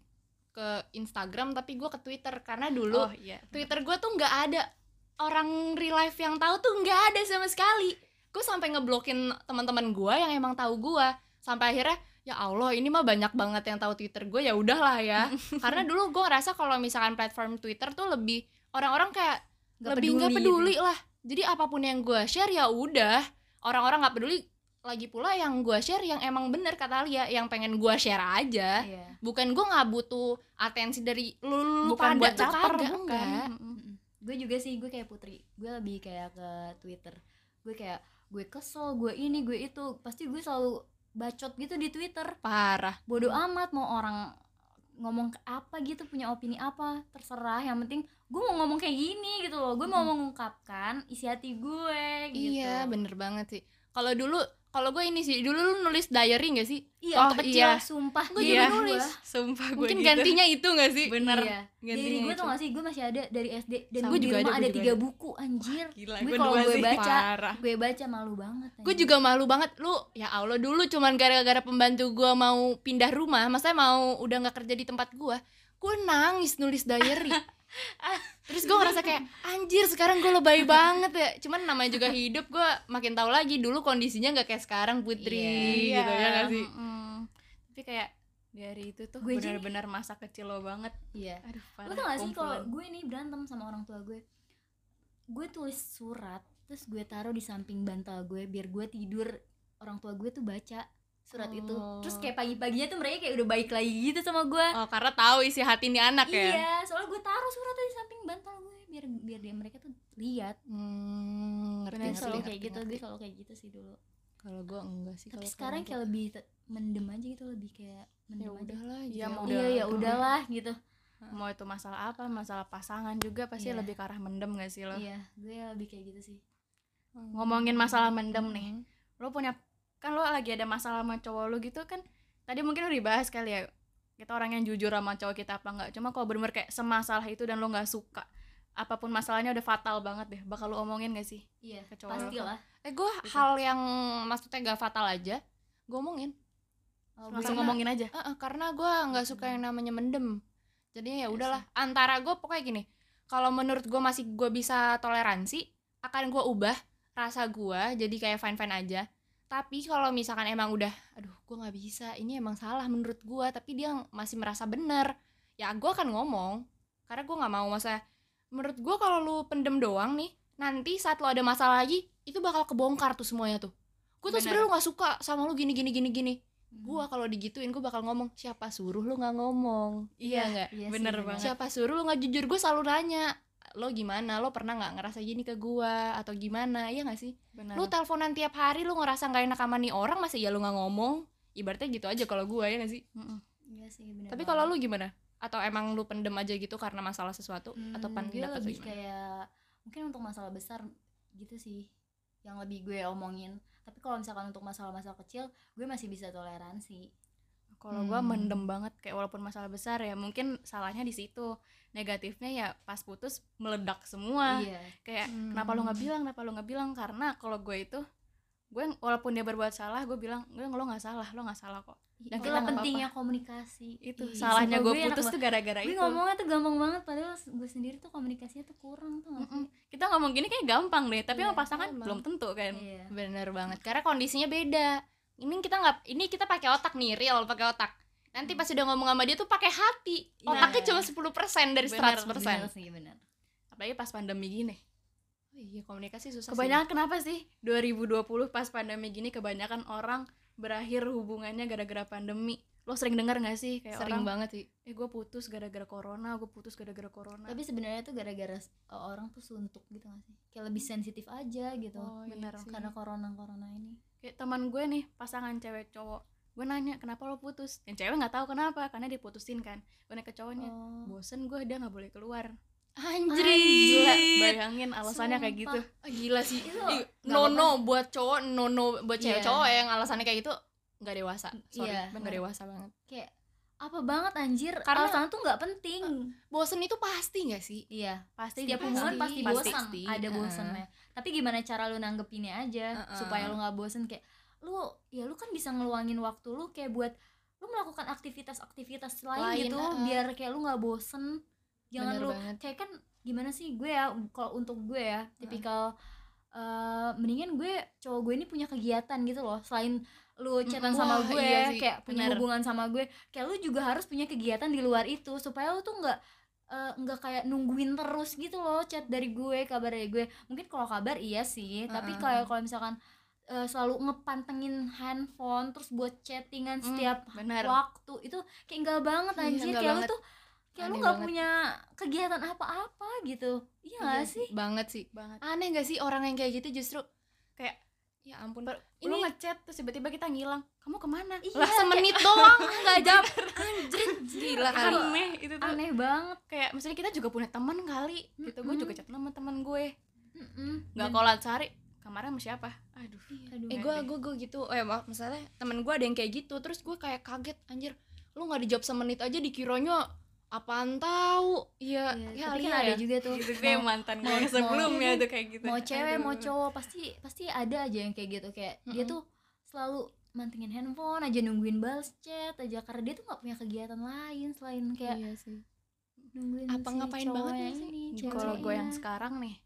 ke Instagram tapi gue ke Twitter. Karena dulu oh iya Twitter gue tuh nggak ada. Orang real life yang tahu tuh nggak ada sama sekali. Gue sampai ngeblokin teman-teman gue yang emang tahu gue sampai akhirnya ya Allah ini mah banyak banget yang tahu Twitter gue ya udahlah ya. [LAUGHS] Karena dulu gue ngerasa kalau misalkan platform Twitter tuh lebih orang-orang kayak Nggak lebih nggak peduli peduli lah. Jadi apa pun yang gue share ya udah. Orang-orang nggak peduli. Lagi pula yang gue share yang emang bener kata Lia yang pengen gue share aja. Iya. bukan gue nggak butuh atensi dari lu, lu bukan pada buat caper bukan. enggak. Mm-mm. gue juga sih gue kayak putri. Gue lebih kayak ke twitter. Gue kayak gue kesel gue ini gue itu. Pasti gue selalu bacot gitu di twitter. Parah. Bodoh amat mau orang ngomong ke apa gitu punya opini apa terserah. Yang penting gue mau ngomong kayak gini gitu loh. Gue mau mengungkapkan isi hati gue gitu. Iya, bener banget sih. Kalau dulu, kalau gue ini sih, dulu lu nulis diary gak sih? iya Oh, kecil iya. sumpah Gue Iya. juga nulis. sumpah gue Mungkin gitu. gantinya itu gak sih? bener iya. Dari gue tau gak sih gue masih ada dari SD dan gue Gua di juga rumah ada, juga tiga ada. buku anjir gila gue gue kalau baca parah gue baca malu banget Gue juga malu banget. Lu, ya Allah dulu cuman gara-gara pembantu gue mau pindah rumah, maksudnya mau udah gak kerja di tempat gue, gue nangis nulis diary. [LAUGHS] Terus gue ngerasa kayak anjir sekarang gue lebay [LAUGHS] banget ya. Cuman namanya juga hidup gue makin tahu lagi dulu kondisinya nggak kayak sekarang Putri Iya. gitu ya gak sih? mm-mm. tapi kayak dari itu tuh benar-benar masa kecil lo banget iya aduh parah Lo tau gak sih kalau gue nih berantem sama orang tua gue Gue tulis surat Terus gue taruh di samping bantal gue Biar gue tidur Orang tua gue tuh baca surat itu. Oh. terus kayak pagi-paginya tuh mereka kayak udah baik lagi gitu sama gue oh karena tahu isi hati nih anak ya? Iya soalnya gue taruh suratnya di samping bantal gue biar biar dia mereka tuh lihat. Hmm, ngerti ngerti, selalu ngerti, kayak gitu ngerti. gue selalu kayak gitu sih dulu. Kalau gue enggak sih tapi kalau sekarang kayak lebih te- mendem aja gitu lebih kayak tua. ya mendem aja. udahlah Iya, gitu mau iya udah- ya udahlah gitu. Mau itu masalah apa masalah pasangan juga pasti Iya. lebih ke arah mendem gak sih lo? Iya gue lebih kayak gitu sih. Ngomongin masalah mendem nih. Hmm. lo punya kan lo lagi ada masalah sama cowok lo gitu kan tadi mungkin lo dibahas kali ya kita orang yang jujur sama cowok kita apa enggak cuma kalau bener kayak semasalah itu dan lo nggak suka apa pun masalahnya udah fatal banget deh. Bakal lo omongin gak sih? Iya Ke cowok lo. pastilah. Eh gue hal yang maksudnya gak fatal aja gue omongin. Oh, langsung gue- ngomongin aja. Eh, eh, karena gue nggak suka yang namanya mendem. Jadi ya udahlah antara gue pokoknya gini kalau menurut gue masih gue bisa toleransi akan gue ubah rasa gue jadi kayak fine fine aja tapi kalau misalkan emang udah aduh gue nggak bisa ini emang salah menurut gue tapi dia masih merasa bener ya gue akan ngomong. Karena gue nggak mau masa menurut gue kalau lu pendem doang nih nanti saat lo ada masalah lagi itu bakal kebongkar tuh semuanya tuh. Gue tuh sebenarnya lu nggak suka sama lu gini gini gini gini. Hmm. gua kalau digituin gua bakal ngomong siapa suruh lu nggak ngomong? Iya nggak? Iya sih, bener banget. siapa suruh lu nggak jujur? Gue selalu nanya lo gimana? Lo pernah nggak ngerasa gini ke gua? Atau gimana? Iya nggak sih? Benar. Lu teleponan tiap hari lu ngerasa nggak enak sama nih orang masa ya lu nggak ngomong? Ibaratnya gitu aja kalau gua ya nggak sih? Mm-mm. Iya sih bener tapi kalau lu gimana? Atau emang lu pendem aja gitu karena masalah sesuatu? Atau Hmm, pan gue pendapat lebih gimana? kayak mungkin untuk masalah besar gitu sih yang lebih gue omongin. Tapi kalau misalkan untuk masalah-masalah kecil gue masih bisa toleransi kalau gua Hmm. mendem banget kayak walaupun masalah besar ya mungkin salahnya di situ. Negatifnya ya pas putus meledak semua. Iya. Kayak Hmm. kenapa lu nggak bilang? Kenapa lu nggak bilang? Karena kalau gue itu gue walaupun dia berbuat salah gue bilang gue lo nggak salah lo nggak salah kok. Dan kita pentingnya komunikasi. Itu Ih, salahnya gue putus tuh gara-gara gue itu. ngomongnya tuh gampang banget padahal gue sendiri tuh komunikasinya tuh kurang tuh kita ngomong gini kayak gampang deh tapi Iya, sama pasangan emang. belum tentu kan. Iya. Bener banget karena kondisinya beda ini kita nggak ini kita pakai otak nih real pakai otak. Nanti pas udah ngomong sama dia tuh pakai hati. Iya. otaknya cuma 10% dari Bener, 100% bener sih bener apalagi pas pandemi gini. Oh iya komunikasi susah kebanyakan kenapa sih? 2020 pas pandemi gini kebanyakan orang berakhir hubungannya gara-gara pandemi. Lo sering dengar gak sih sih kayak sering orang banget sih. Eh gue putus gara-gara corona gue putus gara-gara corona. Tapi sebenarnya tuh gara-gara uh, orang tuh suntuk gitu gak sih? Kayak lebih sensitif aja gitu. Oh, iya bener. sih. karena corona corona ini kayak teman gue nih pasangan cewek cowok. Gue nanya kenapa lo putus? Yang cewek nggak tahu kenapa karena diputusin kan. Gue nanya ke cowoknya oh. bosen gue dia nggak boleh keluar. Anjir. Gila bayangin alasannya kayak gitu. Ah, gila sih. Itu no no buat cowok no no buat cewek Iya. cowok yang alasannya kayak gitu nggak dewasa. Sorry Iya, nggak dewasa banget. Kayak apa banget anjir Karena- alasan tuh nggak penting bosen itu pasti nggak sih iya pasti setiap pasti. hubungan pasti pasti. bosan Pasti. ada Heeh. bosannya tapi gimana cara lu nanggepinnya aja Heeh. supaya lu nggak bosen kayak lu ya lu kan bisa ngeluangin waktu lu kayak buat lu melakukan aktivitas-aktivitas lain, Lain, gitu heeh. biar kayak lu nggak bosen jangan Bener lu banget. kayak kan gimana sih gue ya kalau untuk gue ya tipikal eh, mendingan gue cowok gue ini punya kegiatan gitu loh selain lu chatan sama gue iya sih, kayak punya bener. hubungan sama gue kayak lu juga harus punya kegiatan di luar itu supaya lu tuh nggak eh, nggak kayak nungguin terus gitu loh chat dari gue kabar dari gue mungkin kalau kabar iya sih tapi Heeh. kayak kalau misalkan eh, selalu ngepantengin handphone terus buat chattingan Hmm, setiap bener waktu itu kayak enggak banget Iya, anjir nggak kayak banget. lu tuh kayak lu Aneh nggak banget. punya kegiatan apa-apa gitu iya nggak sih banget sih banget aneh gak sih orang yang kayak gitu justru kayak ya ampun. Per- ini lu ngechat terus tiba-tiba kita ngilang. Kamu ke mana? Iya, lah kayak semenit doang [LAUGHS] nggak jam anjir gila kali. aneh itu tuh. Aneh banget. Kayak maksudnya kita juga punya teman kali. Gitu gue juga chat sama teman gue. Mm-mm. nggak Dan- kolat sehari kamarnya sama siapa? Aduh. Aduh eh Nggak gue gue gue gitu. Eh mak misalnya temen gue ada yang kayak gitu terus gue kayak kaget anjir. Lu nggak dijawab semenit aja dikiranya apaan tahu iya Iya, ya, tapi iya kan ada ya. juga tuh gitu gue mau, mantan gue mau- yang sebelumnya tuh kayak gitu. mau cewek mau cowok pasti pasti ada aja yang kayak gitu. Kayak dia Mm-mm. tuh selalu mantingin handphone aja nungguin balas chat aja. Karena dia tuh nggak punya kegiatan lain selain kayak iya sih. nungguin Apa si ngapain cowok banget yang sih? ini, kalau gue yang sekarang nih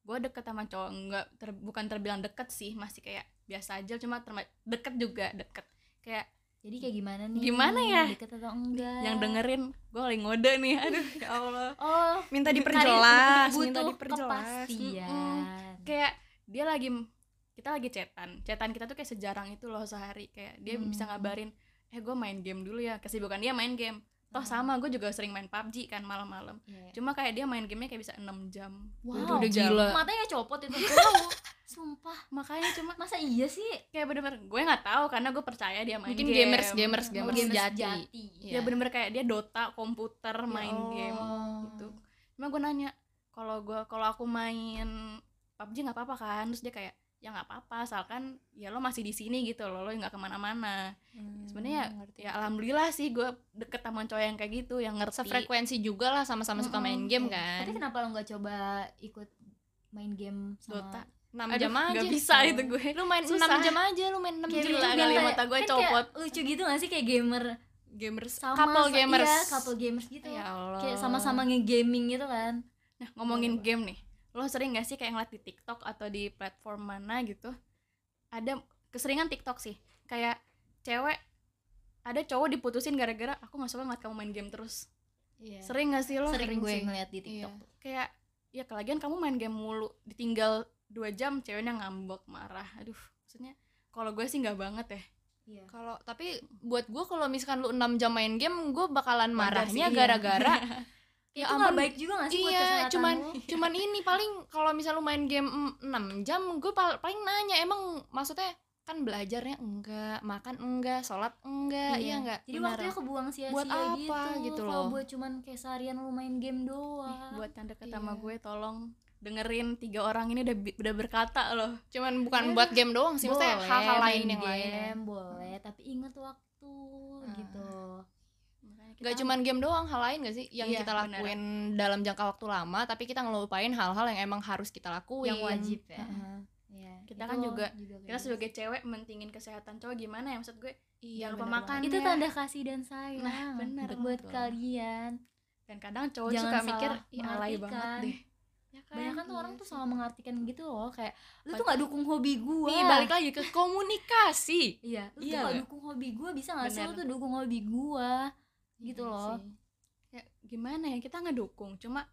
gue deket sama cowok enggak ter- bukan terbilang deket sih masih kayak biasa aja cuma terma- deket juga deket. Kayak jadi kayak gimana nih? Gimana ya? deket atau enggak? Yang dengerin gue lagi ngode nih [LAUGHS] aduh ya allah. Oh minta diperjelas minta diperjelas. kepastian. Kayak dia lagi kita lagi chatan. Chatan kita tuh kayak sejarang itu loh sehari. Kayak dia Hmm. bisa ngabarin eh gue main game dulu ya. Kesibukan dia main game. Toh Hmm. sama gue juga sering main PUBG kan malam-malam. Iya. cuma kayak dia main gamenya kayak bisa 6 jam. Wow, udah gila. matanya copot itu wow sumpah. Makanya cuma masa iya sih? Kayak bener-bener gue nggak taw karena gue percaya dia main Mungkin game. gamers, gamers, Oh, gamers gamers sejati. sejati. dia bener-bener kayak dia Dota komputer main Allah. game gitu. Cuma gue nanya kalau gue kalau aku main PUBG nggak apa-apa kan? Terus dia kayak ya nggak apa-apa asalkan ya lo masih di sini gitu loh lo nggak ke mana-mana. Hmm, sebenarnya ya alhamdulillah sih gue deket sama cowok yang kayak gitu yang ngerti. Sefrekuensi juga lah sama-sama suka main game kan. Tapi kenapa lo nggak coba ikut main game sama Dota 6 Aduh, jam aja. nggak bisa itu gue. Lu main Susah. 6 jam aja lu main 6 Kayak jam Gila gitu, kali mata gue kan copot. kayak lucu gitu gak sih? Kayak gamer. Gamers. Sama couple gamers. iya, couple gamers gitu. Ya Allah. Kayak sama-sama nge-gaming gitu kan. Nah ngomongin game nih. Lo sering gak sih kayak ngeliat di TikTok atau di platform mana gitu? Ada keseringan TikTok sih. Kayak cewek ada cowok diputusin gara-gara aku nggak suka ngeliat kamu main game terus. Iya. sering gak sih lo? Sering gue sih. ngeliat di TikTok. Tuh. kayak ya kelagian kamu main game mulu ditinggal dua jam ceweknya ngambek marah aduh maksudnya kalau gue sih nggak banget ya Iya. kalau tapi buat gue kalau misalkan lu 6 jam main game gue bakalan marahnya iya. gara-gara [LAUGHS] itu ya nggak ampun, baik juga gak sih buat iya kesehatan cuman lo? [LAUGHS] cuman ini paling kalau misal lu main game 6 jam gue paling nanya emang maksudnya kan belajarnya enggak makan enggak sholat enggak iya, enggak jadi Benar. waktunya kebuang sia-sia Buat apa gitu, gitu kalau loh. buat cuman kayak seharian lu main game doang buat yang deket sama Iya. gue tolong dengerin tiga orang ini udah udah berkata loh cuman bukan Iya. buat game doang sih maksudnya hal-hal lain yang lain game, boleh tapi ingat waktu Ah. gitu Makanya kita cuman game doang, hal lain gak sih yang Iya, kita lakuin dalam jangka waktu lama, tapi kita ngelupain hal-hal yang emang harus kita lakuin. yang wajib ya Heeh. Iya, Kita kan juga- kayak kita gitu. sebagai cewek mentingin kesehatan cowok gimana ya maksud gue Iya, Jangan lupa bener makan. banget. itu ya. tanda kasih dan sayang Nah, benar. buat Betul. kalian dan kadang cowok Jangan suka mikir alay banget deh ya kan banyak kan tuh iya orang tuh salah mengartikan gitu loh kayak lu tuh nggak dukung hobi gua Nih, balik lagi ke komunikasi. iya lu Iya tuh nggak nggak? dukung hobi gua bisa nggak sih lu tuh dukung hobi gua gitu Iya loh sih. ya gimana ya kita ngedukung cuma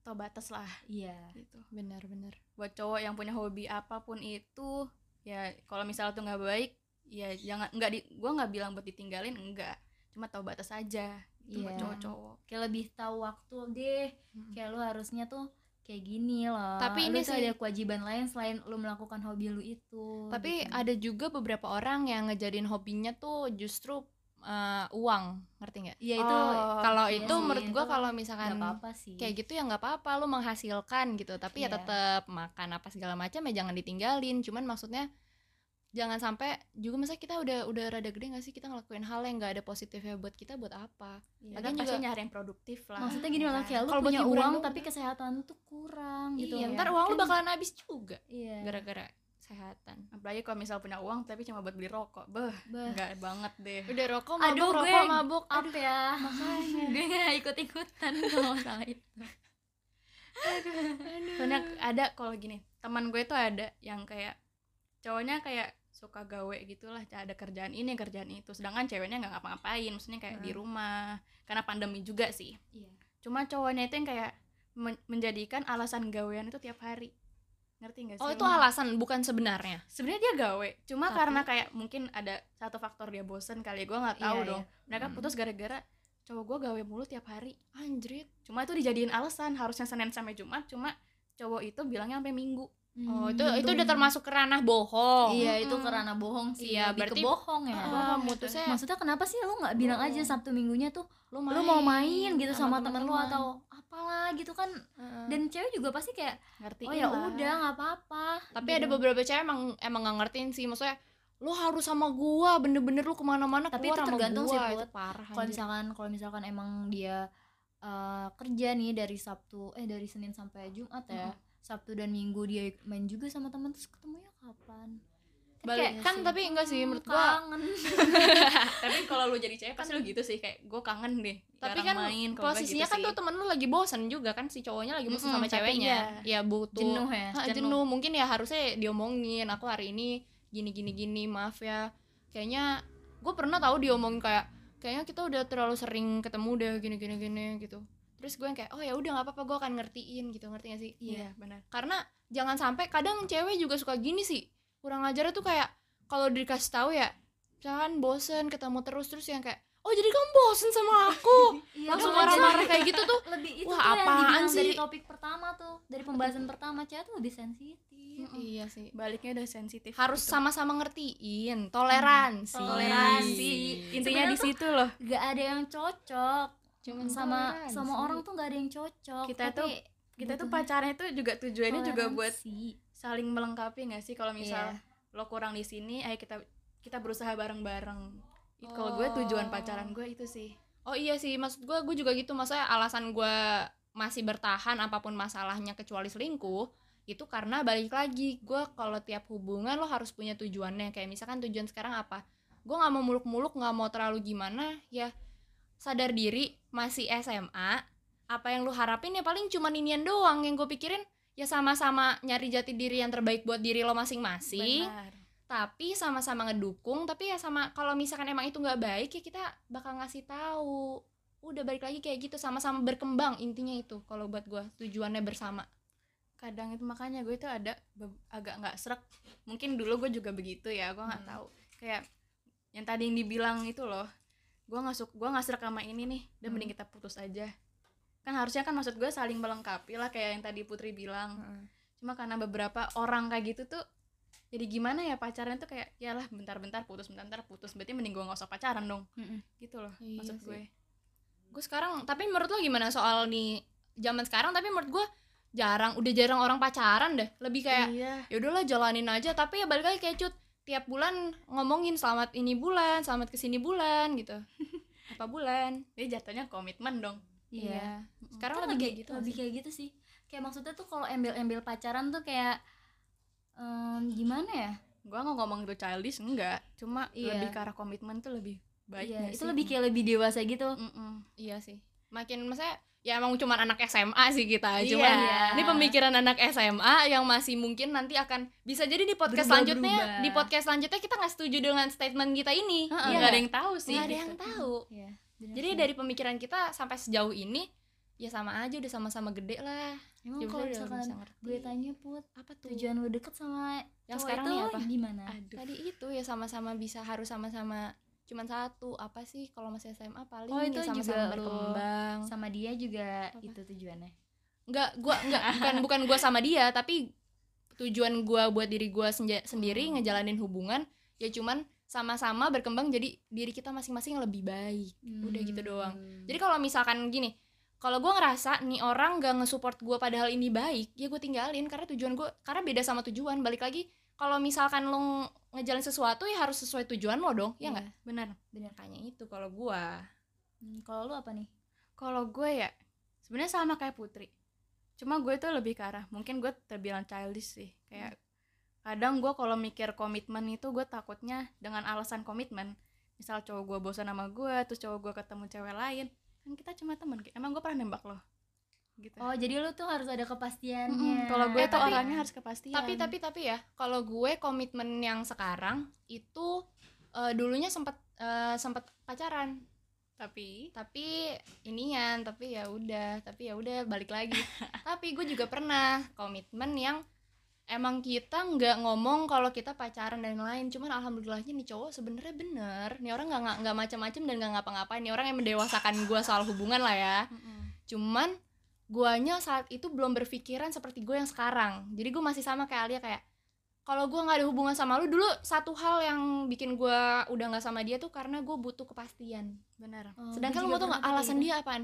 tau batas lah iya gitu Benar-benar. buat cowok yang punya hobi apa pun itu ya kalau misalnya tuh nggak baik ya jangan nggak di gua nggak bilang buat ditinggalin enggak cuma tau batas aja itu buat Iya. cowok-cowok kayak lebih tahu waktu deh Mm. kayak lu harusnya tuh kayak gini loh Tapi lu ini tuh sih- ada kewajiban lain selain lu melakukan hobi lu itu Tapi gitu. ada juga beberapa orang yang ngejadiin hobinya tuh justru eh, uang, ngerti nggak? iya itu Oh, kalau iya itu sih, menurut gua kalau misalkan apa-apa sih kayak gitu ya nggak apa-apa lu menghasilkan gitu tapi ya Iya. tetap makan apa segala macam ya jangan ditinggalin cuman maksudnya jangan sampai juga masa kita udah udah rada gede gak sih? Kita ngelakuin hal yang nggak ada positifnya buat kita buat apa? Iya, Lagian pasti juga- nyari yang produktif lah maksudnya gini loh kan? kayak lu punya uang tapi kesehatan lu tuh kurang gitu iya ya. ntar uang lu Kan- bakalan habis juga iya. gara-gara kesehatan. Apalagi kalau misal punya uang tapi cuma buat beli rokok. Beh Bah. enggak banget deh. Udah rokok mabuk Aduh, gue. rokok mabuk apa ya. makanya. [LAUGHS] Gue nggak ikut ikutan kalau masalah itu soalnya ada kalau gini teman gue tuh ada yang kayak cowoknya kayak suka gawe gitulah ada kerjaan ini kerjaan itu. Sedangkan ceweknya nggak ngapa-ngapain maksudnya kayak di Hmm. rumah karena pandemi juga sih. Iya. Cuma cowoknya itu yang kayak men- menjadikan alasan gawean itu tiap hari. Ngerti gak sih oh lo? itu alasan bukan sebenarnya? Sebenarnya dia gawe cuma Tapi- karena kayak mungkin ada satu faktor dia bosen kali gue nggak tahu Iya, dong. Mereka Hmm. putus gara-gara cowok gue gawe mulu tiap hari. Anjrit. Cuma itu dijadiin alasan harusnya senin sampai jumat cuma cowok itu bilangnya sampai minggu oh Hmm, itu itu udah termasuk ke ranah bohong. Iya itu karena bohong sih. Iya, lebih berarti- ke bohong ya. Ah, mutusnya maksudnya kenapa sih lu nggak bilang aja Bohong. sabtu minggunya tuh lu lu mau main gitu sama, temen lu atau apalah gitu kan. Heeh. dan cewek juga pasti kayak ngerti oh ya udah nggak apa-apa tapi gitu. ada beberapa cewek emang emang nggak ngertiin sih. Maksudnya lu harus sama gua bener-bener lu ke mana-mana Tapi keluar itu sama tergantung gua. Sih, itu Put. parah kalau misalkan kalau misalkan emang dia eh, kerja nih dari sabtu eh dari senin sampai jumat ya sabtu dan minggu dia main juga sama teman terus ketemunya kapan? Kan Balik- kayak, kan sih, tapi enggak sih "Hmm, menurut gua kangen. [LAUGHS] Tapi kalau lu jadi cewek pasti lu gitu sih kayak gue kangen deh tapi kan main gua posisinya gitu kan sih. tuh temen lu lagi bosen juga kan si cowoknya lagi bosen Mm-mm, sama tapi ceweknya. ya butuh. Jenuh ya Ah, jenuh. jenuh. mungkin ya harusnya diomongin aku hari ini gini gini gini maaf ya. Kayaknya gue pernah tahu diomongin kayak kayaknya kita udah terlalu sering ketemu deh gini gini gini gitu terus gue yang kayak oh ya udah nggak apa-apa gue akan ngertiin gitu. Ngerti gak sih? Iya benar. karena jangan sampai kadang cewek juga suka gini sih. Kurang ajarnya tuh kayak kalau dikasih tahu ya misalkan bosen ketemu terus terus yang kayak oh jadi kamu bosen sama aku? [LAUGHS] Iya, langsung marah-marah kayak gitu tuh lebih itu Wah, tuh apaan sih? dari topik pertama tuh dari pembahasan pertama cewek tuh lebih sensitif. Iya sih. Baliknya udah sensitif harus gitu. sama-sama ngertiin toleransi. Toleransi. intinya di situ loh. gak ada yang cocok Cuman sama toleransi. sama orang tuh gak ada yang cocok Kita tapi tuh kita tuh pacarnya tuh juga tujuannya juga buat saling melengkapi nggak sih kalau misal Iya. lo kurang di sini ayo kita kita berusaha bareng-bareng Itu kalau gue tujuan pacaran gue itu sih Oh iya sih, maksud gue, gue juga gitu. Maksudnya alasan gue masih bertahan apa pun masalahnya kecuali selingkuh, itu karena balik lagi, gue kalau tiap hubungan lo harus punya tujuannya. Kayak misalkan tujuan sekarang apa? Gue nggak mau muluk-muluk, nggak mau terlalu gimana, ya sadar diri, masih SMA, apa yang lo harapin ya paling cuman inian doang yang gue pikirin. Ya sama-sama nyari jati diri yang terbaik buat diri lo masing-masing. Tapi sama-sama ngedukung tapi ya sama kalau misalkan emang itu nggak baik ya kita bakal ngasih tahu. Udah balik lagi kayak gitu sama-sama berkembang intinya itu kalau buat gua tujuannya bersama. Kadang itu makanya gue itu ada agak nggak serak. Mungkin dulu gue juga begitu ya gue nggak Hmm. tahu. Kayak yang tadi yang dibilang itu loh gue nggak suka gue nggak serak sama ini nih dan Hmm. mending kita putus aja. Kan harusnya kan maksud gue saling melengkapi lah kayak yang tadi Putri bilang. Cuma karena beberapa orang kayak gitu tuh jadi gimana ya pacaran tuh kayak ya lah bentar-bentar putus bentar-bentar putus. Berarti mending gue nggak usah pacaran dong. Mm-mm. gitu loh Iya maksud sih. gue. Gue sekarang tapi menurut lo gimana soal nih zaman sekarang? Tapi menurut gua jarang udah jarang orang pacaran deh. Lebih kayak iya. Ya udahlah jalanin aja. Tapi ya balik lagi kayak cut tiap bulan ngomongin selamat ini bulan selamat ke sini bulan gitu [LAUGHS] apa bulan dia jatuhnya komitmen dong Iya. sekarang Kan lebih kayak gitu lebih kayak gitu sih kayak maksudnya tuh kalau embel-embel pacaran tuh kayak em, gimana ya gue nggak ngomong itu childish enggak cuma Iya. lebih ke arah komitmen tuh lebih baik iya, itu sih? lebih kayak lebih dewasa gitu Mm-mm. Iya sih. Makin maksudnya ya emang cuman anak SMA sih kita. Iya. Cuman ini pemikiran anak SMA yang masih mungkin nanti akan bisa jadi di podcast Berubah-berubah. selanjutnya di podcast selanjutnya kita nggak setuju dengan statement kita ini. Iya nggak ada yang tahu sih Nggak ada gitu. yang tahu. Iya, Jadi sih. dari pemikiran kita sampai sejauh ini ya sama aja udah sama-sama gede lah. emang Ya kalau misalkan gue tanya put apa tuh? tujuan lu deket sama Yang sekarang itu apa? gimana aduh Tadi itu ya sama-sama bisa harus sama-sama cuman satu apa sih kalau masih SMA paling Oh, itu sama-sama juga lu berkembang. sama dia juga Apa? itu tujuannya Enggak, gua enggak bukan bukan gua sama dia, tapi tujuan gua buat diri gua senja- sendiri Hmm. ngejalanin hubungan ya cuman sama-sama berkembang jadi diri kita masing-masing lebih baik. Udah gitu doang. Hmm. Jadi kalau misalkan gini, kalau gua ngerasa nih orang gak nge-support gua padahal ini baik, ya gue tinggalin karena tujuan gua karena beda sama tujuan. Balik lagi kalau misalkan lo ngejalin sesuatu ya harus sesuai tujuan lo dong, ya enggak? benar. Bener Makanya itu kalau gua. Hmm, kalau lu apa nih? Kalau gue ya sebenarnya sama kayak Putri. Cuma gue tuh lebih ke arah mungkin gue terbilang childish sih. Kayak kadang gue kalau mikir komitmen itu gue takutnya dengan alasan komitmen. Misal cowok gue bosan sama gue terus cowok gue ketemu cewek lain kan kita cuma temen emang gue pernah nembak loh gitu. Oh jadi lu tuh harus ada kepastiannya. Kalau gue Eh, tuh tapi- orangnya harus kepastian. Tapi tapi tapi ya, kalau gue komitmen yang sekarang itu eh, dulunya sempat eh, sempat pacaran, tapi? Tapi inian, tapi ya udah, tapi ya udah balik lagi. [LAUGHS] tapi gue juga pernah komitmen yang emang kita nggak ngomong kalau kita pacaran dan lain, cuman alhamdulillahnya nih cowok sebenarnya bener, nih orang nggak nggak- nggak macam-macam dan nggak ngapa-ngapain, nih orang yang mendewasakan gue soal hubungan lah ya. Cuman guanya saat itu belum berpikiran seperti gue yang sekarang. Jadi gue masih sama kayak Alia kayak kalau gue nggak ada hubungan sama lu dulu satu hal yang bikin gue udah nggak sama dia tuh karena gue butuh kepastian. Benar. Oh, sedangkan lu mau tau nggak tuh alasan kayak dia apaan?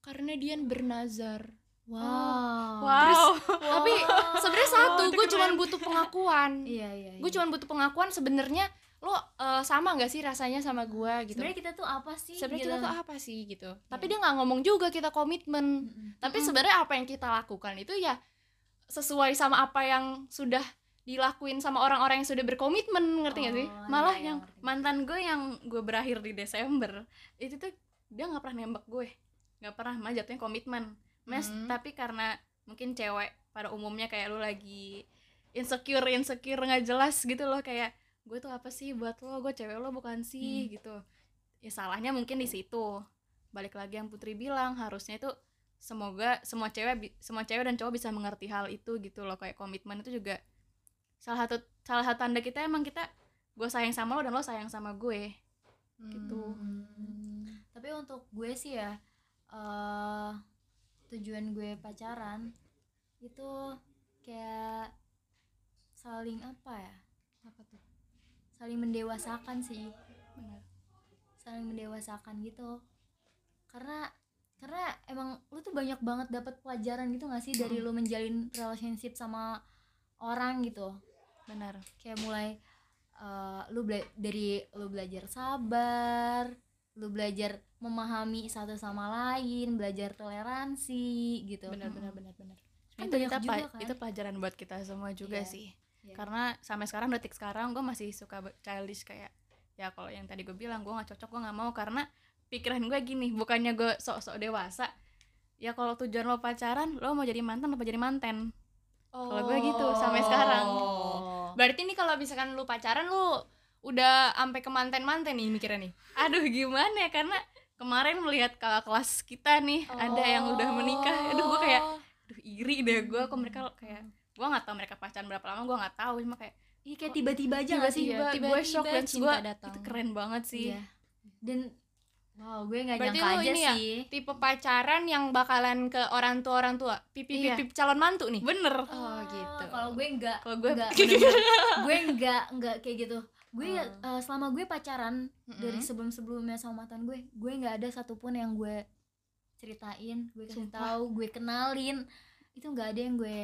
Karena dia bernazar. Gitu. wow wow. tapi sebenarnya satu itu gue cuman butuh pengakuan. Iya iya, iya. gue cuman butuh pengakuan sebenarnya lo eh, sama nggak sih rasanya sama gue gitu sebenarnya kita tuh apa sih sebenarnya gitu. kita tuh apa sih gitu tapi Iya. dia nggak ngomong juga kita komitmen Mm-mm. tapi Mm-mm. sebenarnya apa yang kita lakukan itu ya sesuai sama apa yang sudah dilakuin sama orang-orang yang sudah berkomitmen ngerti gak sih Oh, malah iya, iya, yang ngerti. mantan gue yang gue berakhir di Desember itu tuh dia nggak pernah nembak gue nggak pernah malah jatuhnya komitmen mes Hmm. tapi karena mungkin cewek pada umumnya kayak lu lagi insecure insecure nggak jelas gitu loh kayak gue tuh apa sih? Buat lo gue cewek lo bukan sih? Gitu. Ya salahnya mungkin di situ. Balik lagi yang Putri bilang harusnya itu semoga semua cewek semua cewek dan cowok bisa mengerti hal itu gitu loh. Kayak komitmen itu juga salah satu salah satu tanda kita emang kita gue sayang sama lo dan lo sayang sama gue. Gitu. Hmm. tapi untuk gue sih ya eh tujuan gue pacaran itu kayak saling apa ya? Apa tuh saling mendewasakan sih. Benar saling mendewasakan gitu. Karena karena emang lu tuh banyak banget dapat pelajaran gitu gak sih dari lu menjalin relationship sama orang gitu? Benar kayak mulai eh, lu bela- dari lu belajar sabar lu belajar memahami satu sama lain belajar toleransi gitu. Benar benar benar benar Kan itu juga kan. itu pelajaran buat kita semua juga Iya. sih Iya. karena sampai sekarang detik sekarang gue masih suka childish kayak ya kalau yang tadi gue bilang gue nggak cocok gue nggak mau karena pikiran gue gini bukannya gue sok-sok dewasa ya kalau tujuan lo pacaran lo mau jadi mantan apa jadi manten Kalau gue gitu, sampai sekarang. Oh. Berarti nih kalau misalkan lu pacaran lu udah sampai ke manten-manten nih mikirnya nih. aduh gimana ya karena kemarin melihat kakak kelas kita nih ada yang udah menikah aduh gue kayak aduh iri deh gue kok mereka kayak gue nggak tahu mereka pacaran berapa lama gue nggak tahu cuma kayak Iya kayak tiba-tiba aja gak sih tiba-tiba gue tiba-tiba shock dan cinta gue datang. itu keren banget sih Iya. dan wow gue nggak Berarti nyangka aja ini ya, sih tipe pacaran yang bakalan ke orang tua orang tua, pipi Iya. pipi calon mantu nih. bener Oh, gitu. kalau gue nggak kalau gue nggak [LAUGHS] [LAUGHS] gue nggak nggak kayak gitu gue Oh. eh, selama gue pacaran Mm-mm. dari sebelum sebelumnya sama mantan gue gue nggak ada satupun yang gue ceritain gue kasih tahu gue kenalin itu nggak ada yang gue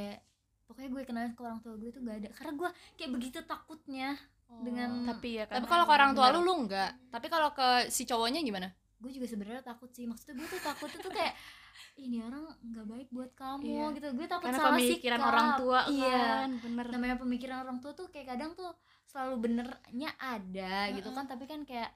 pokoknya gue kenalin ke orang tua gue tuh nggak ada karena gue kayak begitu takutnya dengan tapi ya Tapi karena kalau ke orang tua lu lu enggak. Tapi kalau ke si cowoknya gimana? gue juga sebenarnya takut sih maksudnya gue tuh takutnya tuh kayak ini orang nggak baik buat kamu Iya. gitu gue takut karena salah pemikiran sikap. orang tua iya kan bener namanya pemikiran orang tua tuh kayak kadang tuh selalu benernya ada gitu kan tapi kan kayak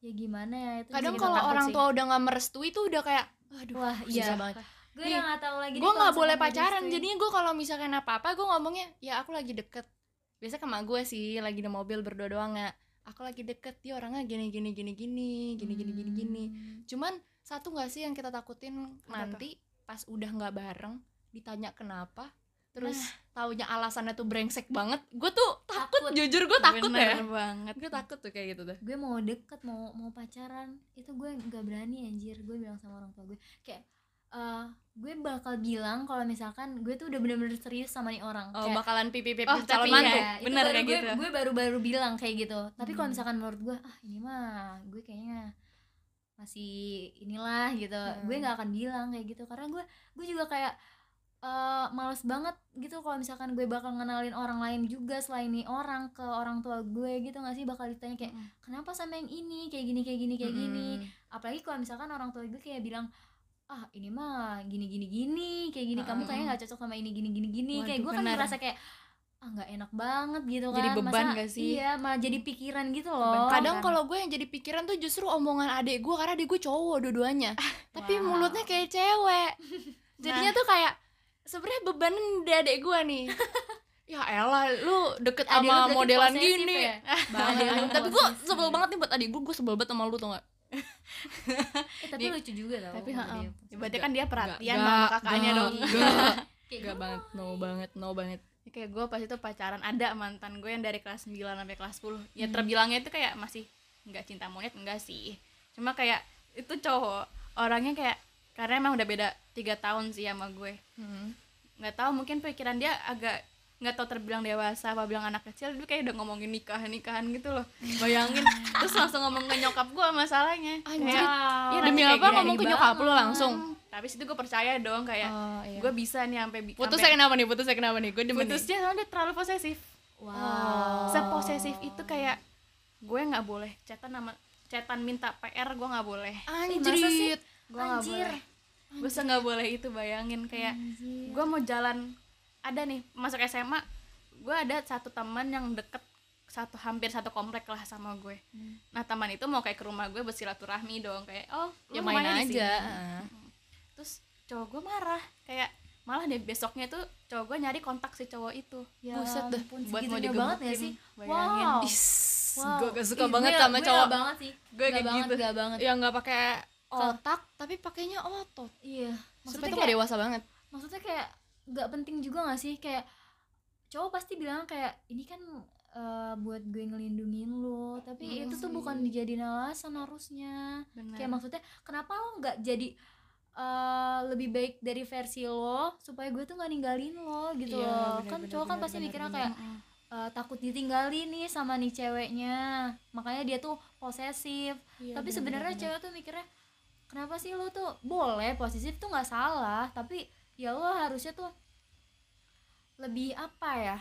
ya gimana ya itu Kadang kalau takut orang sih. tua udah nggak merestui tuh udah kayak aduh wah iya banget gue udah iya. gak tau lagi gue gak boleh gitu pacaran istri. jadinya gue kalau misalkan apa apa gue ngomongnya ya aku lagi deket biasa sama gue sih lagi di mobil berdua doang ya aku lagi deket dia orangnya gini gini gini gini gini hmm. gini gini gini hmm. cuman satu gak sih yang kita takutin kenapa? nanti pas udah gak bareng ditanya kenapa terus nah. taunya alasannya tuh brengsek banget gue tuh takut, takut. jujur gue takut ya. Bener ya banget gue takut tuh kayak gitu deh gue mau deket mau mau pacaran itu gue nggak berani anjir gue bilang sama orang tua gue kayak eh gue bakal bilang kalau misalkan gue tuh udah bener-bener serius sama nih orang oh, Kayak, bakalan pipi pipi Oh, calon mantu iya. itu bener kayak gue, gitu. gue baru-baru bilang kayak gitu tapi kalau Hmm. misalkan menurut gue ah ini mah gue kayaknya masih inilah gitu Hmm. gue nggak akan bilang kayak gitu karena gue gue juga kayak eh males banget gitu kalau misalkan gue bakal ngenalin orang lain juga selain nih orang ke orang tua gue gitu nggak sih bakal ditanya kayak Mm. kenapa sama yang ini kayak gini kayak gini kayak gini Mm-mm. apalagi kalau misalkan orang tua gue kayak bilang ah ini mah gini gini gini kayak gini kamu Heeh. kayaknya nggak cocok sama ini gini gini gini kayak Waduh, gue kan ngerasa kayak ah nggak enak banget gitu kan Jadi beban Masa- gak sih? iya malah jadi pikiran gitu Beban. loh kadang kan. kalau gue yang jadi pikiran tuh justru omongan adik gue karena adik gue cowok dua-duanya tapi Wow. mulutnya kayak cewek [LAUGHS] jadinya tuh kayak sebenarnya beban di adik gue nih [LAUGHS] ya elah lu deket Adik sama modelan gini ya? [LAUGHS] Tapi gue sebel banget nih buat adik gue gue sebel banget sama lu tau gak eh, tapi Di- lucu juga tau tapi heeh. dia berarti kan dia perhatian enggak, sama kakaknya enggak, dong. Gak [LAUGHS] gue banget, no banget, no banget. Ya, kayak gue pas itu pacaran. Ada mantan gue yang dari kelas 9 sampai kelas 10 ya Hmm. terbilangnya itu kayak masih nggak cinta monyet enggak sih. Cuma kayak itu cowok orangnya kayak karena emang udah beda tiga tahun sih sama gue. Hmm. nggak tahu mungkin pikiran dia agak nggak tahu terbilang dewasa apa bilang anak kecil dia kayak udah ngomongin nikah nikahan gitu loh bayangin terus langsung ngomong ke nyokap gue masalahnya Anjir. Kayak. Iya, Demi nanti kayak apa ngomong ke nyokap lu langsung? tapi situ gue percaya dong kayak Oh, iya. gue bisa nih sampai Putusnya kenapa nih? Putusnya kenapa nih? Gue demen putusnya soalnya dia terlalu posesif wow seposesif itu kayak gue nggak boleh chatan nama chatan minta PR gue nggak boleh? Anjir. gue nggak boleh gue se nggak boleh itu bayangin kayak gue mau jalan ada nih masuk SMA gue ada satu teman yang deket satu hampir satu komplek lah sama gue Hmm. nah teman itu mau kayak ke rumah gue bersilaturahmi dong kayak oh Ya lu main aja. sini. terus cowok gue marah kayak malah deh besoknya tuh cowok gue nyari kontak si cowok itu ya Buset dah. ampun, buat mau segitunya banget digebukin gak sih bayangin wow Is, Wow. gue gak suka Ih, banget gue- sama gue cowok gak banget sih Gue gak kayak banget gitu. gak banget yang nggak pakai otak tapi pakainya otot. iya Maksudnya tuh kayak gak dewasa banget. maksudnya kayak nggak penting juga gak sih? Kayak cowok pasti bilang kayak ini kan eh, buat gue ngelindungin lo. Tapi Iya itu tuh bukan dijadiin alasan harusnya. Benar kayak maksudnya kenapa lo nggak jadi eh, lebih baik dari versi lo supaya gue tuh nggak ninggalin lo gitu Iya, loh? benar, kan benar, cowok kan benar, pasti benar, mikirnya benar. kayak Mm-mm. eh, takut ditinggalin nih sama nih ceweknya. Makanya dia tuh posesif. Iya, tapi benar, sebenarnya benar, cewek tuh mikirnya kenapa sih lo tuh boleh posesif tuh nggak salah tapi ya lo harusnya tuh lebih apa ya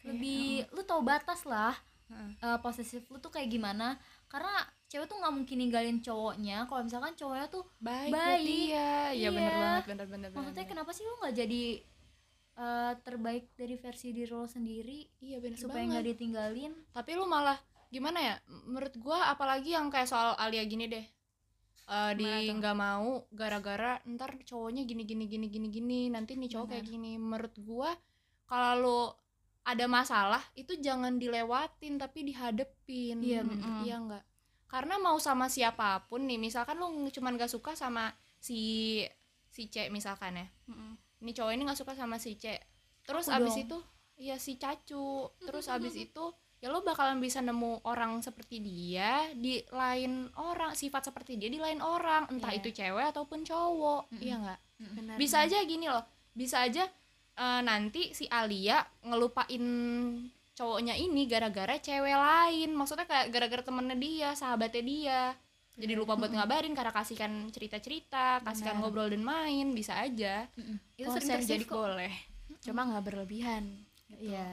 Kayak, lebih lu tahu batas lah Heeh. eh, posesif lu tuh kayak gimana karena cewek tuh nggak mungkin ninggalin cowoknya kalau misalkan cowoknya tuh baik, Baik. berarti ya iya bener Iya. banget bener bener maksudnya bener. kenapa sih lu nggak jadi eh, terbaik dari versi diri lo sendiri iya bener supaya nggak ditinggalin tapi lu malah gimana ya menurut gua apalagi yang kayak soal Alia gini deh Eh di nggak mau gara-gara ntar cowoknya gini gini gini gini gini nanti nih cowok kayak gini. Menurut gua kalau ada masalah itu jangan dilewatin tapi dihadepin. Iya, bener. iya enggak karena mau sama siapa pun nih misalkan lu nge- cuman gak suka sama si si C misalkan ya. Mm-mm. ini cowok ini nggak suka sama si C. Terus Aku abis dong. itu ya si cacu. Terus abis itu ya lo bakalan bisa nemu orang seperti dia di lain orang sifat seperti dia di lain orang entah Iya. itu cewek ataupun cowok Mm-mm. iya nggak? Bisa aja gini loh bisa aja eh, nanti si Alia ngelupain cowoknya ini gara-gara cewek lain maksudnya kayak gara-gara temennya dia sahabatnya dia. Jadi lupa buat ngabarin karena kasihkan cerita-cerita kasihkan Benar. ngobrol dan main bisa aja. Itu sering Proses terjadi jadi kok. boleh. Cuma nggak berlebihan. Iya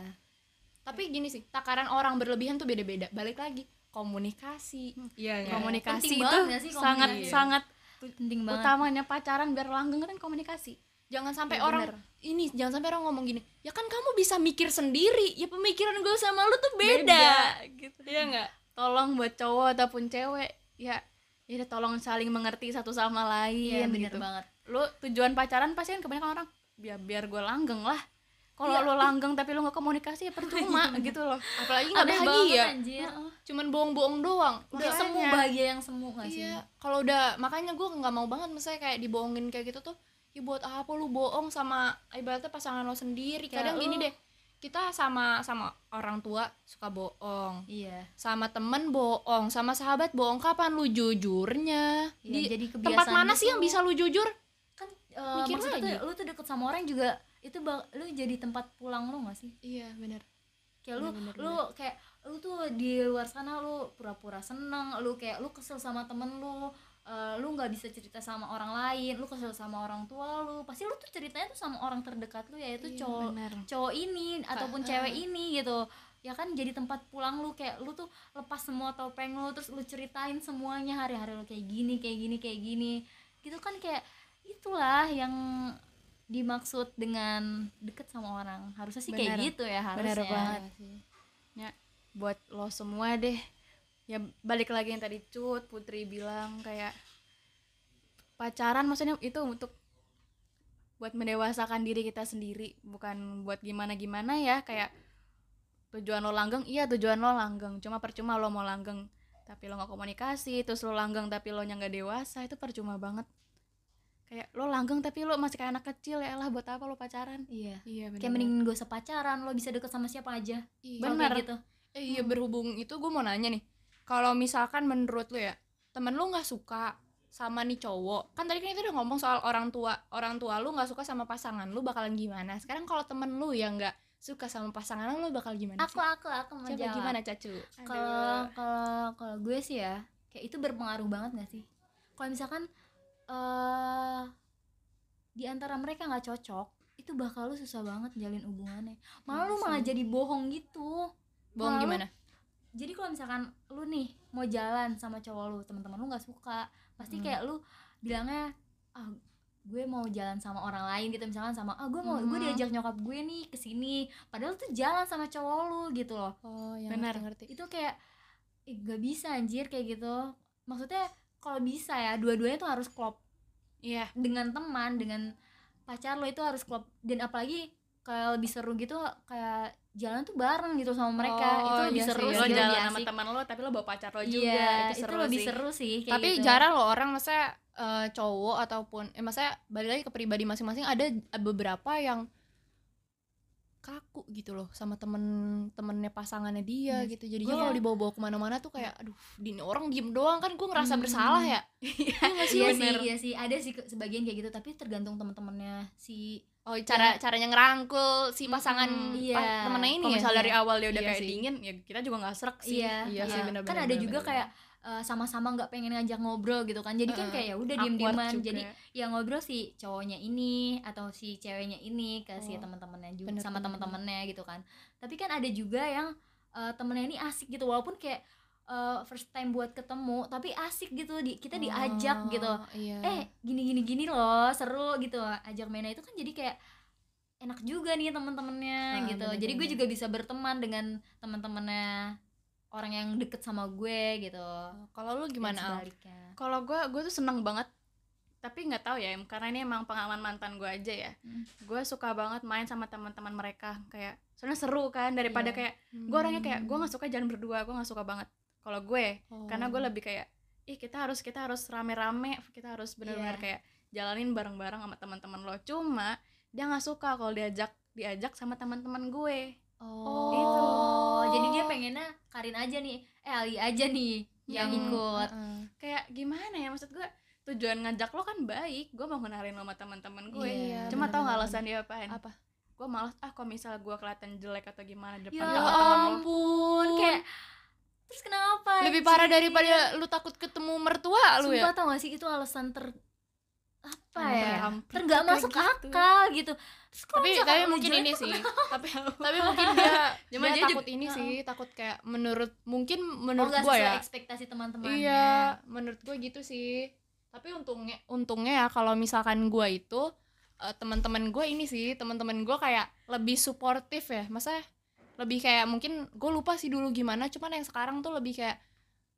tapi gini sih takaran orang berlebihan tuh beda-beda. Balik lagi komunikasi. Iya nggak? komunikasi Penting itu sangat komunikasi? sangat penting banget. utamanya pacaran biar langgeng kan komunikasi. Jangan sampai Iya, orang bener. ini jangan sampai orang ngomong gini ya kan kamu bisa mikir sendiri ya pemikiran gue sama lu tuh beda, Beda, gitu. Ya nggak? Tolong buat cowok ataupun cewek ya ya udah tolong saling mengerti satu sama iya lain bener gitu. banget. Lu tujuan pacaran pasti kan kebanyakan orang biar biar gue langgeng lah kalau Iya. lu langgeng tapi lu nggak komunikasi ya percuma [LAUGHS] gitu loh. Apalagi nggak Aneh banget, bahagia anjir cuman bohong-bohong doang. Udah semu bahagia yang semu gak sih? Iya. Kalau udah makanya gue nggak mau banget misalnya kayak dibohongin kayak gitu tuh ya buat apa lu bohong sama ibaratnya pasangan lo sendiri? Kayak kadang gini lu- deh kita sama sama orang tua suka bohong. Iya. Sama temen bohong sama sahabat bohong. Kapan lu jujurnya? Iya, di jadi tempat mana sih yang bisa lu jujur? Kan Mikir maksudnya tuh lu tuh deket sama orang juga itu bak- lu jadi tempat pulang lu gak sih? Iya benar kayak lu Bener, bener, lu kayak lu tuh di luar sana lu pura-pura seneng lu kayak lu kesel sama temen lu eh, lu nggak bisa cerita sama orang lain lu kesel sama orang tua lu. Pasti lu tuh ceritanya tuh sama orang terdekat lu yaitu Iya, cowok cowok ini ataupun eh. cewek ini gitu. Ya kan jadi tempat pulang lu kayak lu tuh lepas semua topeng lu terus lu ceritain semuanya hari-hari lu kayak gini kayak gini kayak gini. Gitu kan kayak itulah yang dimaksud dengan deket sama orang. Harusnya sih kayak Benar. gitu ya harusnya. Benar banget. ya buat lo semua deh. Ya balik lagi yang tadi cut putri bilang kayak pacaran maksudnya itu untuk buat mendewasakan diri kita sendiri bukan buat gimana gimana ya kayak tujuan lo langgeng iya tujuan lo langgeng cuma percuma lo mau langgeng tapi lo nggak komunikasi terus lo langgeng tapi lo nya nggak dewasa itu percuma banget kayak lo langgeng tapi lo masih kayak anak kecil ya lah buat apa lo pacaran? Iya iya kayak mending gak usah pacaran lo bisa deket sama siapa aja. Iya. Bener. kayak gitu. Eh, iya berhubung itu gue mau nanya nih. Kalau misalkan menurut lu ya temen lu nggak suka sama nih cowok. Kan tadi kan itu udah ngomong soal orang tua orang tua lu nggak suka sama pasangan lu bakalan gimana? Sekarang kalau temen lu yang nggak suka sama pasangan lu bakal gimana aku sih? aku aku mau coba jawab. gimana cacu? Kalau kalau kalau gue sih ya kayak itu berpengaruh banget gak sih? Kalau misalkan eh di antara mereka nggak cocok itu bakal lu susah banget jalin hubungannya malah lu malah jadi bohong gitu bohong Malu. gimana jadi kalau misalkan lu nih mau jalan sama cowok lu teman-teman lu nggak suka pasti Hmm. kayak lu bilangnya ah gue mau jalan sama orang lain gitu misalkan sama ah gue mau gue Hmm. diajak nyokap gue nih ke sini padahal tuh jalan sama cowok lu gitu loh oh yang Benar. ngerti itu kayak eh, gak bisa anjir kayak gitu maksudnya kalau bisa ya dua-duanya tuh harus klop iya dengan teman dengan pacar lo itu harus klop dan apalagi kayak lebih seru gitu kayak jalan tuh bareng gitu sama mereka Oh, itu lebih iya seru sih. lo lebih jalan sama asik. teman lo tapi lo bawa pacar lo iya juga itu itu, seru lebih sih. seru sih kayak tapi gitu. jarang loh orang maksudnya eh, cowok ataupun eh maksudnya balik lagi ke pribadi masing-masing ada beberapa yang kaku gitu loh sama temen-temennya pasangannya dia Yes. gitu jadinya Gua- kalau dibawa-bawa ke mana-mana tuh kayak aduh di ini orang diem doang kan gue ngerasa Hmm. bersalah ya [LAUGHS] Iya [LAUGHS] sih? iya sih iya sih ada sih sebagian kayak gitu tapi tergantung teman-temannya si oh cara caranya ngerangkul si pasangan Mm-mm, iya. pa- temennya ini kalau ya misal dari awal dia udah Iya kayak sih. dingin ya kita juga nggak serak sih iya, iya sih, bener, kan ada bener, juga bener, kayak eh, sama-sama nggak pengen ngajak ngobrol gitu kan. Jadi kan Heeh. kayak ya udah diem-dieman. juga. jadi yang ngobrol si cowoknya ini atau si ceweknya ini ke si Oh, teman-temannya juga bener, sama teman-temannya gitu kan. Tapi kan ada juga yang eh, temennya ini asik gitu. Walaupun kayak eh, first time buat ketemu tapi asik gitu. Di kita diajak Oh, gitu. iya. eh gini gini gini loh seru gitu. Ajak mainnya itu kan jadi kayak enak juga nih teman-temannya Ah, gitu. bener, jadi gue juga bisa berteman dengan teman-temannya orang yang deket sama gue gitu kalau lu gimana Al? kalau gue gue tuh seneng banget tapi nggak tahu ya karena ini emang pengalaman mantan gue aja ya Hmm. gue suka banget main sama teman-teman mereka kayak soalnya seru kan daripada Iya. kayak gue orangnya kayak gue nggak suka jalan berdua gue nggak suka banget kalau gue Oh. karena gue lebih kayak ih kita harus kita harus rame-rame kita harus benar-benar Iya. kayak jalanin bareng-bareng sama teman-teman lo cuma dia nggak suka kalau diajak diajak sama teman-teman gue oh. Itu. jadi dia pengennya Karin aja nih eh Ali aja nih yang Hmm, ikut. Heeh. kayak gimana ya maksud gue tujuan ngajak lo kan baik gue mau kenalin lo sama teman-teman gue. Iya, cuma tau bener-bener. alasan dia apaan? Apa? Gue malas ah kalau misal gue kelihatan jelek atau gimana depan ya teman-teman lo ampun kayak terus kenapa? Lebih parah daripada lu takut ketemu mertua lu Sumpah ya? tau gak sih itu alasan ter apa ya? terhampir ter nggak masuk gitu. akal gitu. Terus kalau tapi tapi mungkin ini sih. tapi [LAUGHS] tapi mungkin dia Cuma [LAUGHS] dia dia takut juga- ini sih takut kayak menurut mungkin oh, menurut gua sesuai ya. ekspektasi teman-temannya. Iya menurut gue gitu sih. Tapi untungnya untungnya ya kalau misalkan gua itu eh, teman-teman gue ini sih teman-teman gue kayak lebih suportif ya. Masa lebih kayak mungkin gue lupa sih dulu gimana cuman yang sekarang tuh lebih kayak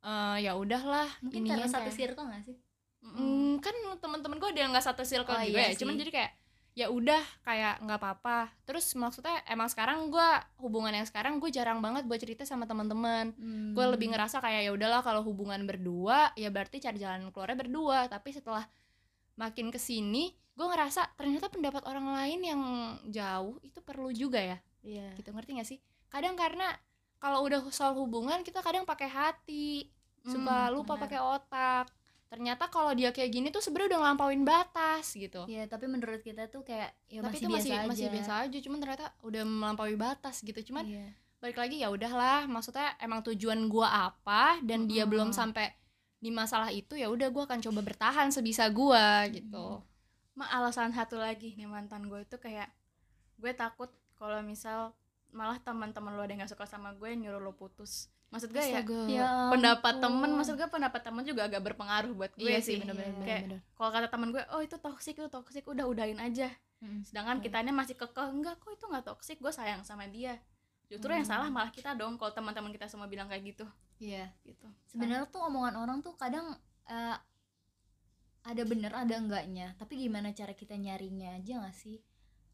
eh, ya udahlah mungkin karena satu circle gak sih? Hmm, kan teman-teman gue ada yang nggak satu circle Oh, juga iya ya cuman jadi kayak ya udah kayak nggak apa-apa. Terus maksudnya emang sekarang gue hubungan yang sekarang gue jarang banget buat cerita sama teman-teman Hmm. gue lebih ngerasa kayak ya udahlah kalau hubungan berdua ya berarti cari jalan keluarnya berdua. Tapi setelah makin ke sini gue ngerasa ternyata pendapat orang lain yang jauh itu perlu juga ya. Iya. Gitu ngerti gak sih? Kadang karena kalau udah soal hubungan kita kadang pakai hati suka Hmm, lupa pakai otak ternyata kalau dia kayak gini tuh sebenarnya udah ngelampauin batas gitu Iya, tapi menurut kita tuh kayak ya tapi masih itu biasa masih aja. masih biasa aja cuman ternyata udah melampaui batas gitu cuman Iya. balik lagi ya udahlah maksudnya emang tujuan gua apa dan dia Mm-mm. belum sampai di masalah itu ya udah gua akan coba bertahan sebisa gua gitu Ma alasan satu lagi nih mantan gue itu kayak gue takut kalau misal malah teman-teman lo ada yang gak suka sama gue nyuruh lo putus maksud gue ya Astaga. Ya pendapat ampun. temen maksud gue pendapat temen juga agak berpengaruh buat gue iya sih sih bener-bener Iya. Kayak- kalau kata temen gue oh itu toksik itu toksik udah udahin aja Mm. sedangkan Hmm. kitanya masih kekeh enggak kok itu nggak toksik gue sayang sama dia justru yang Hmm. salah malah kita dong kalau teman-teman kita semua bilang kayak gitu Iya. gitu Sebenarnya tuh omongan orang tuh kadang eh, ada bener ada enggaknya, tapi gimana cara kita nyarinya aja gak sih?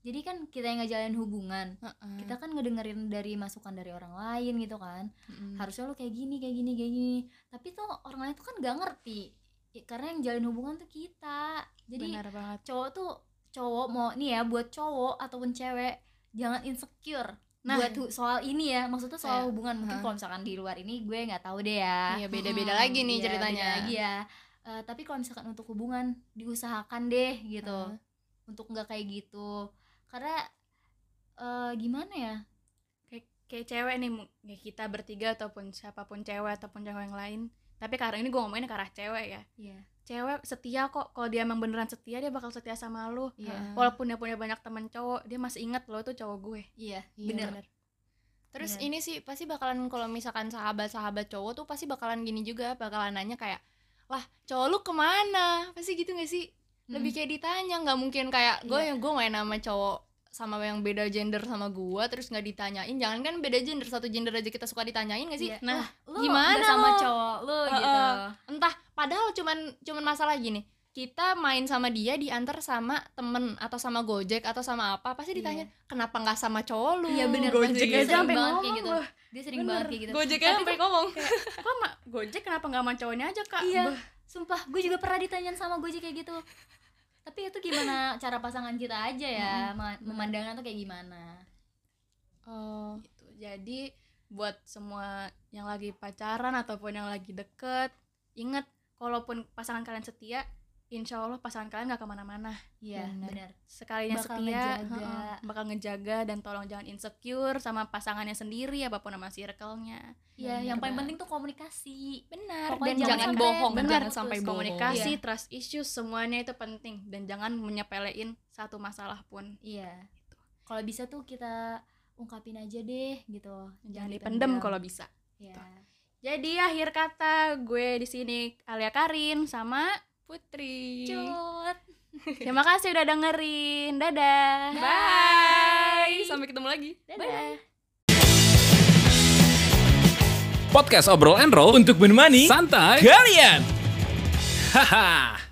Jadi kan kita yang ngejalanin hubungan, Heeh. kita kan ngedengerin dari masukan dari orang lain gitu kan. Mm-mm. Harusnya lu kayak gini, kayak gini, kayak gini. Tapi tuh orang lain tuh kan gak ngerti. Ya, karena yang jalin hubungan tuh kita. Jadi benar banget cowok tuh cowok mau nih ya buat cowok ataupun cewek jangan insecure Nah. buat soal ini ya maksudnya soal Kayak, hubungan mungkin ha. kalau misalkan di luar ini gue nggak tahu deh ya Iya, beda-beda Hmm, lagi nih iya, ceritanya. beda lagi ya Eh, tapi kalau misalkan untuk hubungan diusahakan deh gitu Ha. untuk nggak kayak gitu karena eh, gimana ya? Kayak kayak cewek nih kayak kita bertiga ataupun siapa pun cewek ataupun cewek yang lain. Tapi karena ini gue ngomongin ke arah cewek ya. Iya. Cewek setia kok. Kalau dia emang beneran setia dia bakal setia sama lu. Iya. Walaupun dia punya banyak teman cowok dia masih ingat lo itu cowok gue. Iya. Iya, bener. bener. Terus Bener. ini sih pasti bakalan kalau misalkan sahabat-sahabat cowok tuh pasti bakalan gini juga, bakalan nanya kayak, lah cowok lu ke mana? Pasti gitu gak sih? Lebih kayak ditanya, nggak mungkin kayak gue Iya. yang gue main sama cowok sama yang beda gender sama gue terus nggak ditanyain jangan kan beda gender satu gender aja kita suka ditanyain gak sih Iya. nah lu gimana nggak sama lo? cowok lu Heeh. gitu entah padahal cuman cuman masalah gini kita main sama dia diantar sama temen atau sama gojek atau sama apa pasti ditanya kenapa nggak sama cowok lu Iya, bener. Gojek Dia aja sering sampai banget ngomong kayak gitu. loh. dia sering Bener. banget kayak gitu gojek Tapi sampai ngomong kok ma gojek kenapa nggak sama cowoknya aja kak Iya. Bah, Sumpah, gue juga pernah ditanyain sama Gojek kayak gitu. Tapi itu gimana cara pasangan kita aja ya, ma- memandangnya tuh kayak gimana. Oh. gitu. Jadi buat semua yang lagi pacaran ataupun yang lagi deket, inget kalaupun pasangan kalian setia, insya Allah pasangan kalian gak ke mana-mana. Iya, benar. Sekalinya Bakal setia, ngejaga. heeh, bakal ngejaga dan tolong jangan insecure sama pasangannya sendiri apa pun nama circle-nya. Iya, Bener yang paling penting tuh komunikasi. Benar. Dan jangan jangan, sampai- bohong, Benar. jangan sampai bohong. Komunikasi, Iya. trust issues semuanya itu penting dan jangan menyepelein satu masalah pun. Iya. Kalau bisa tuh kita ungkapin aja deh gitu. Jangan dipendem kalau bisa. Iya. Jadi akhir kata gue di sini Alia Karin sama Putri. Cut. [LAUGHS] Terima kasih udah dengerin. Dadah. Bye. Sampai ketemu lagi. Dadah. Podcast Obrol and Roll untuk menemani santai kalian. Haha.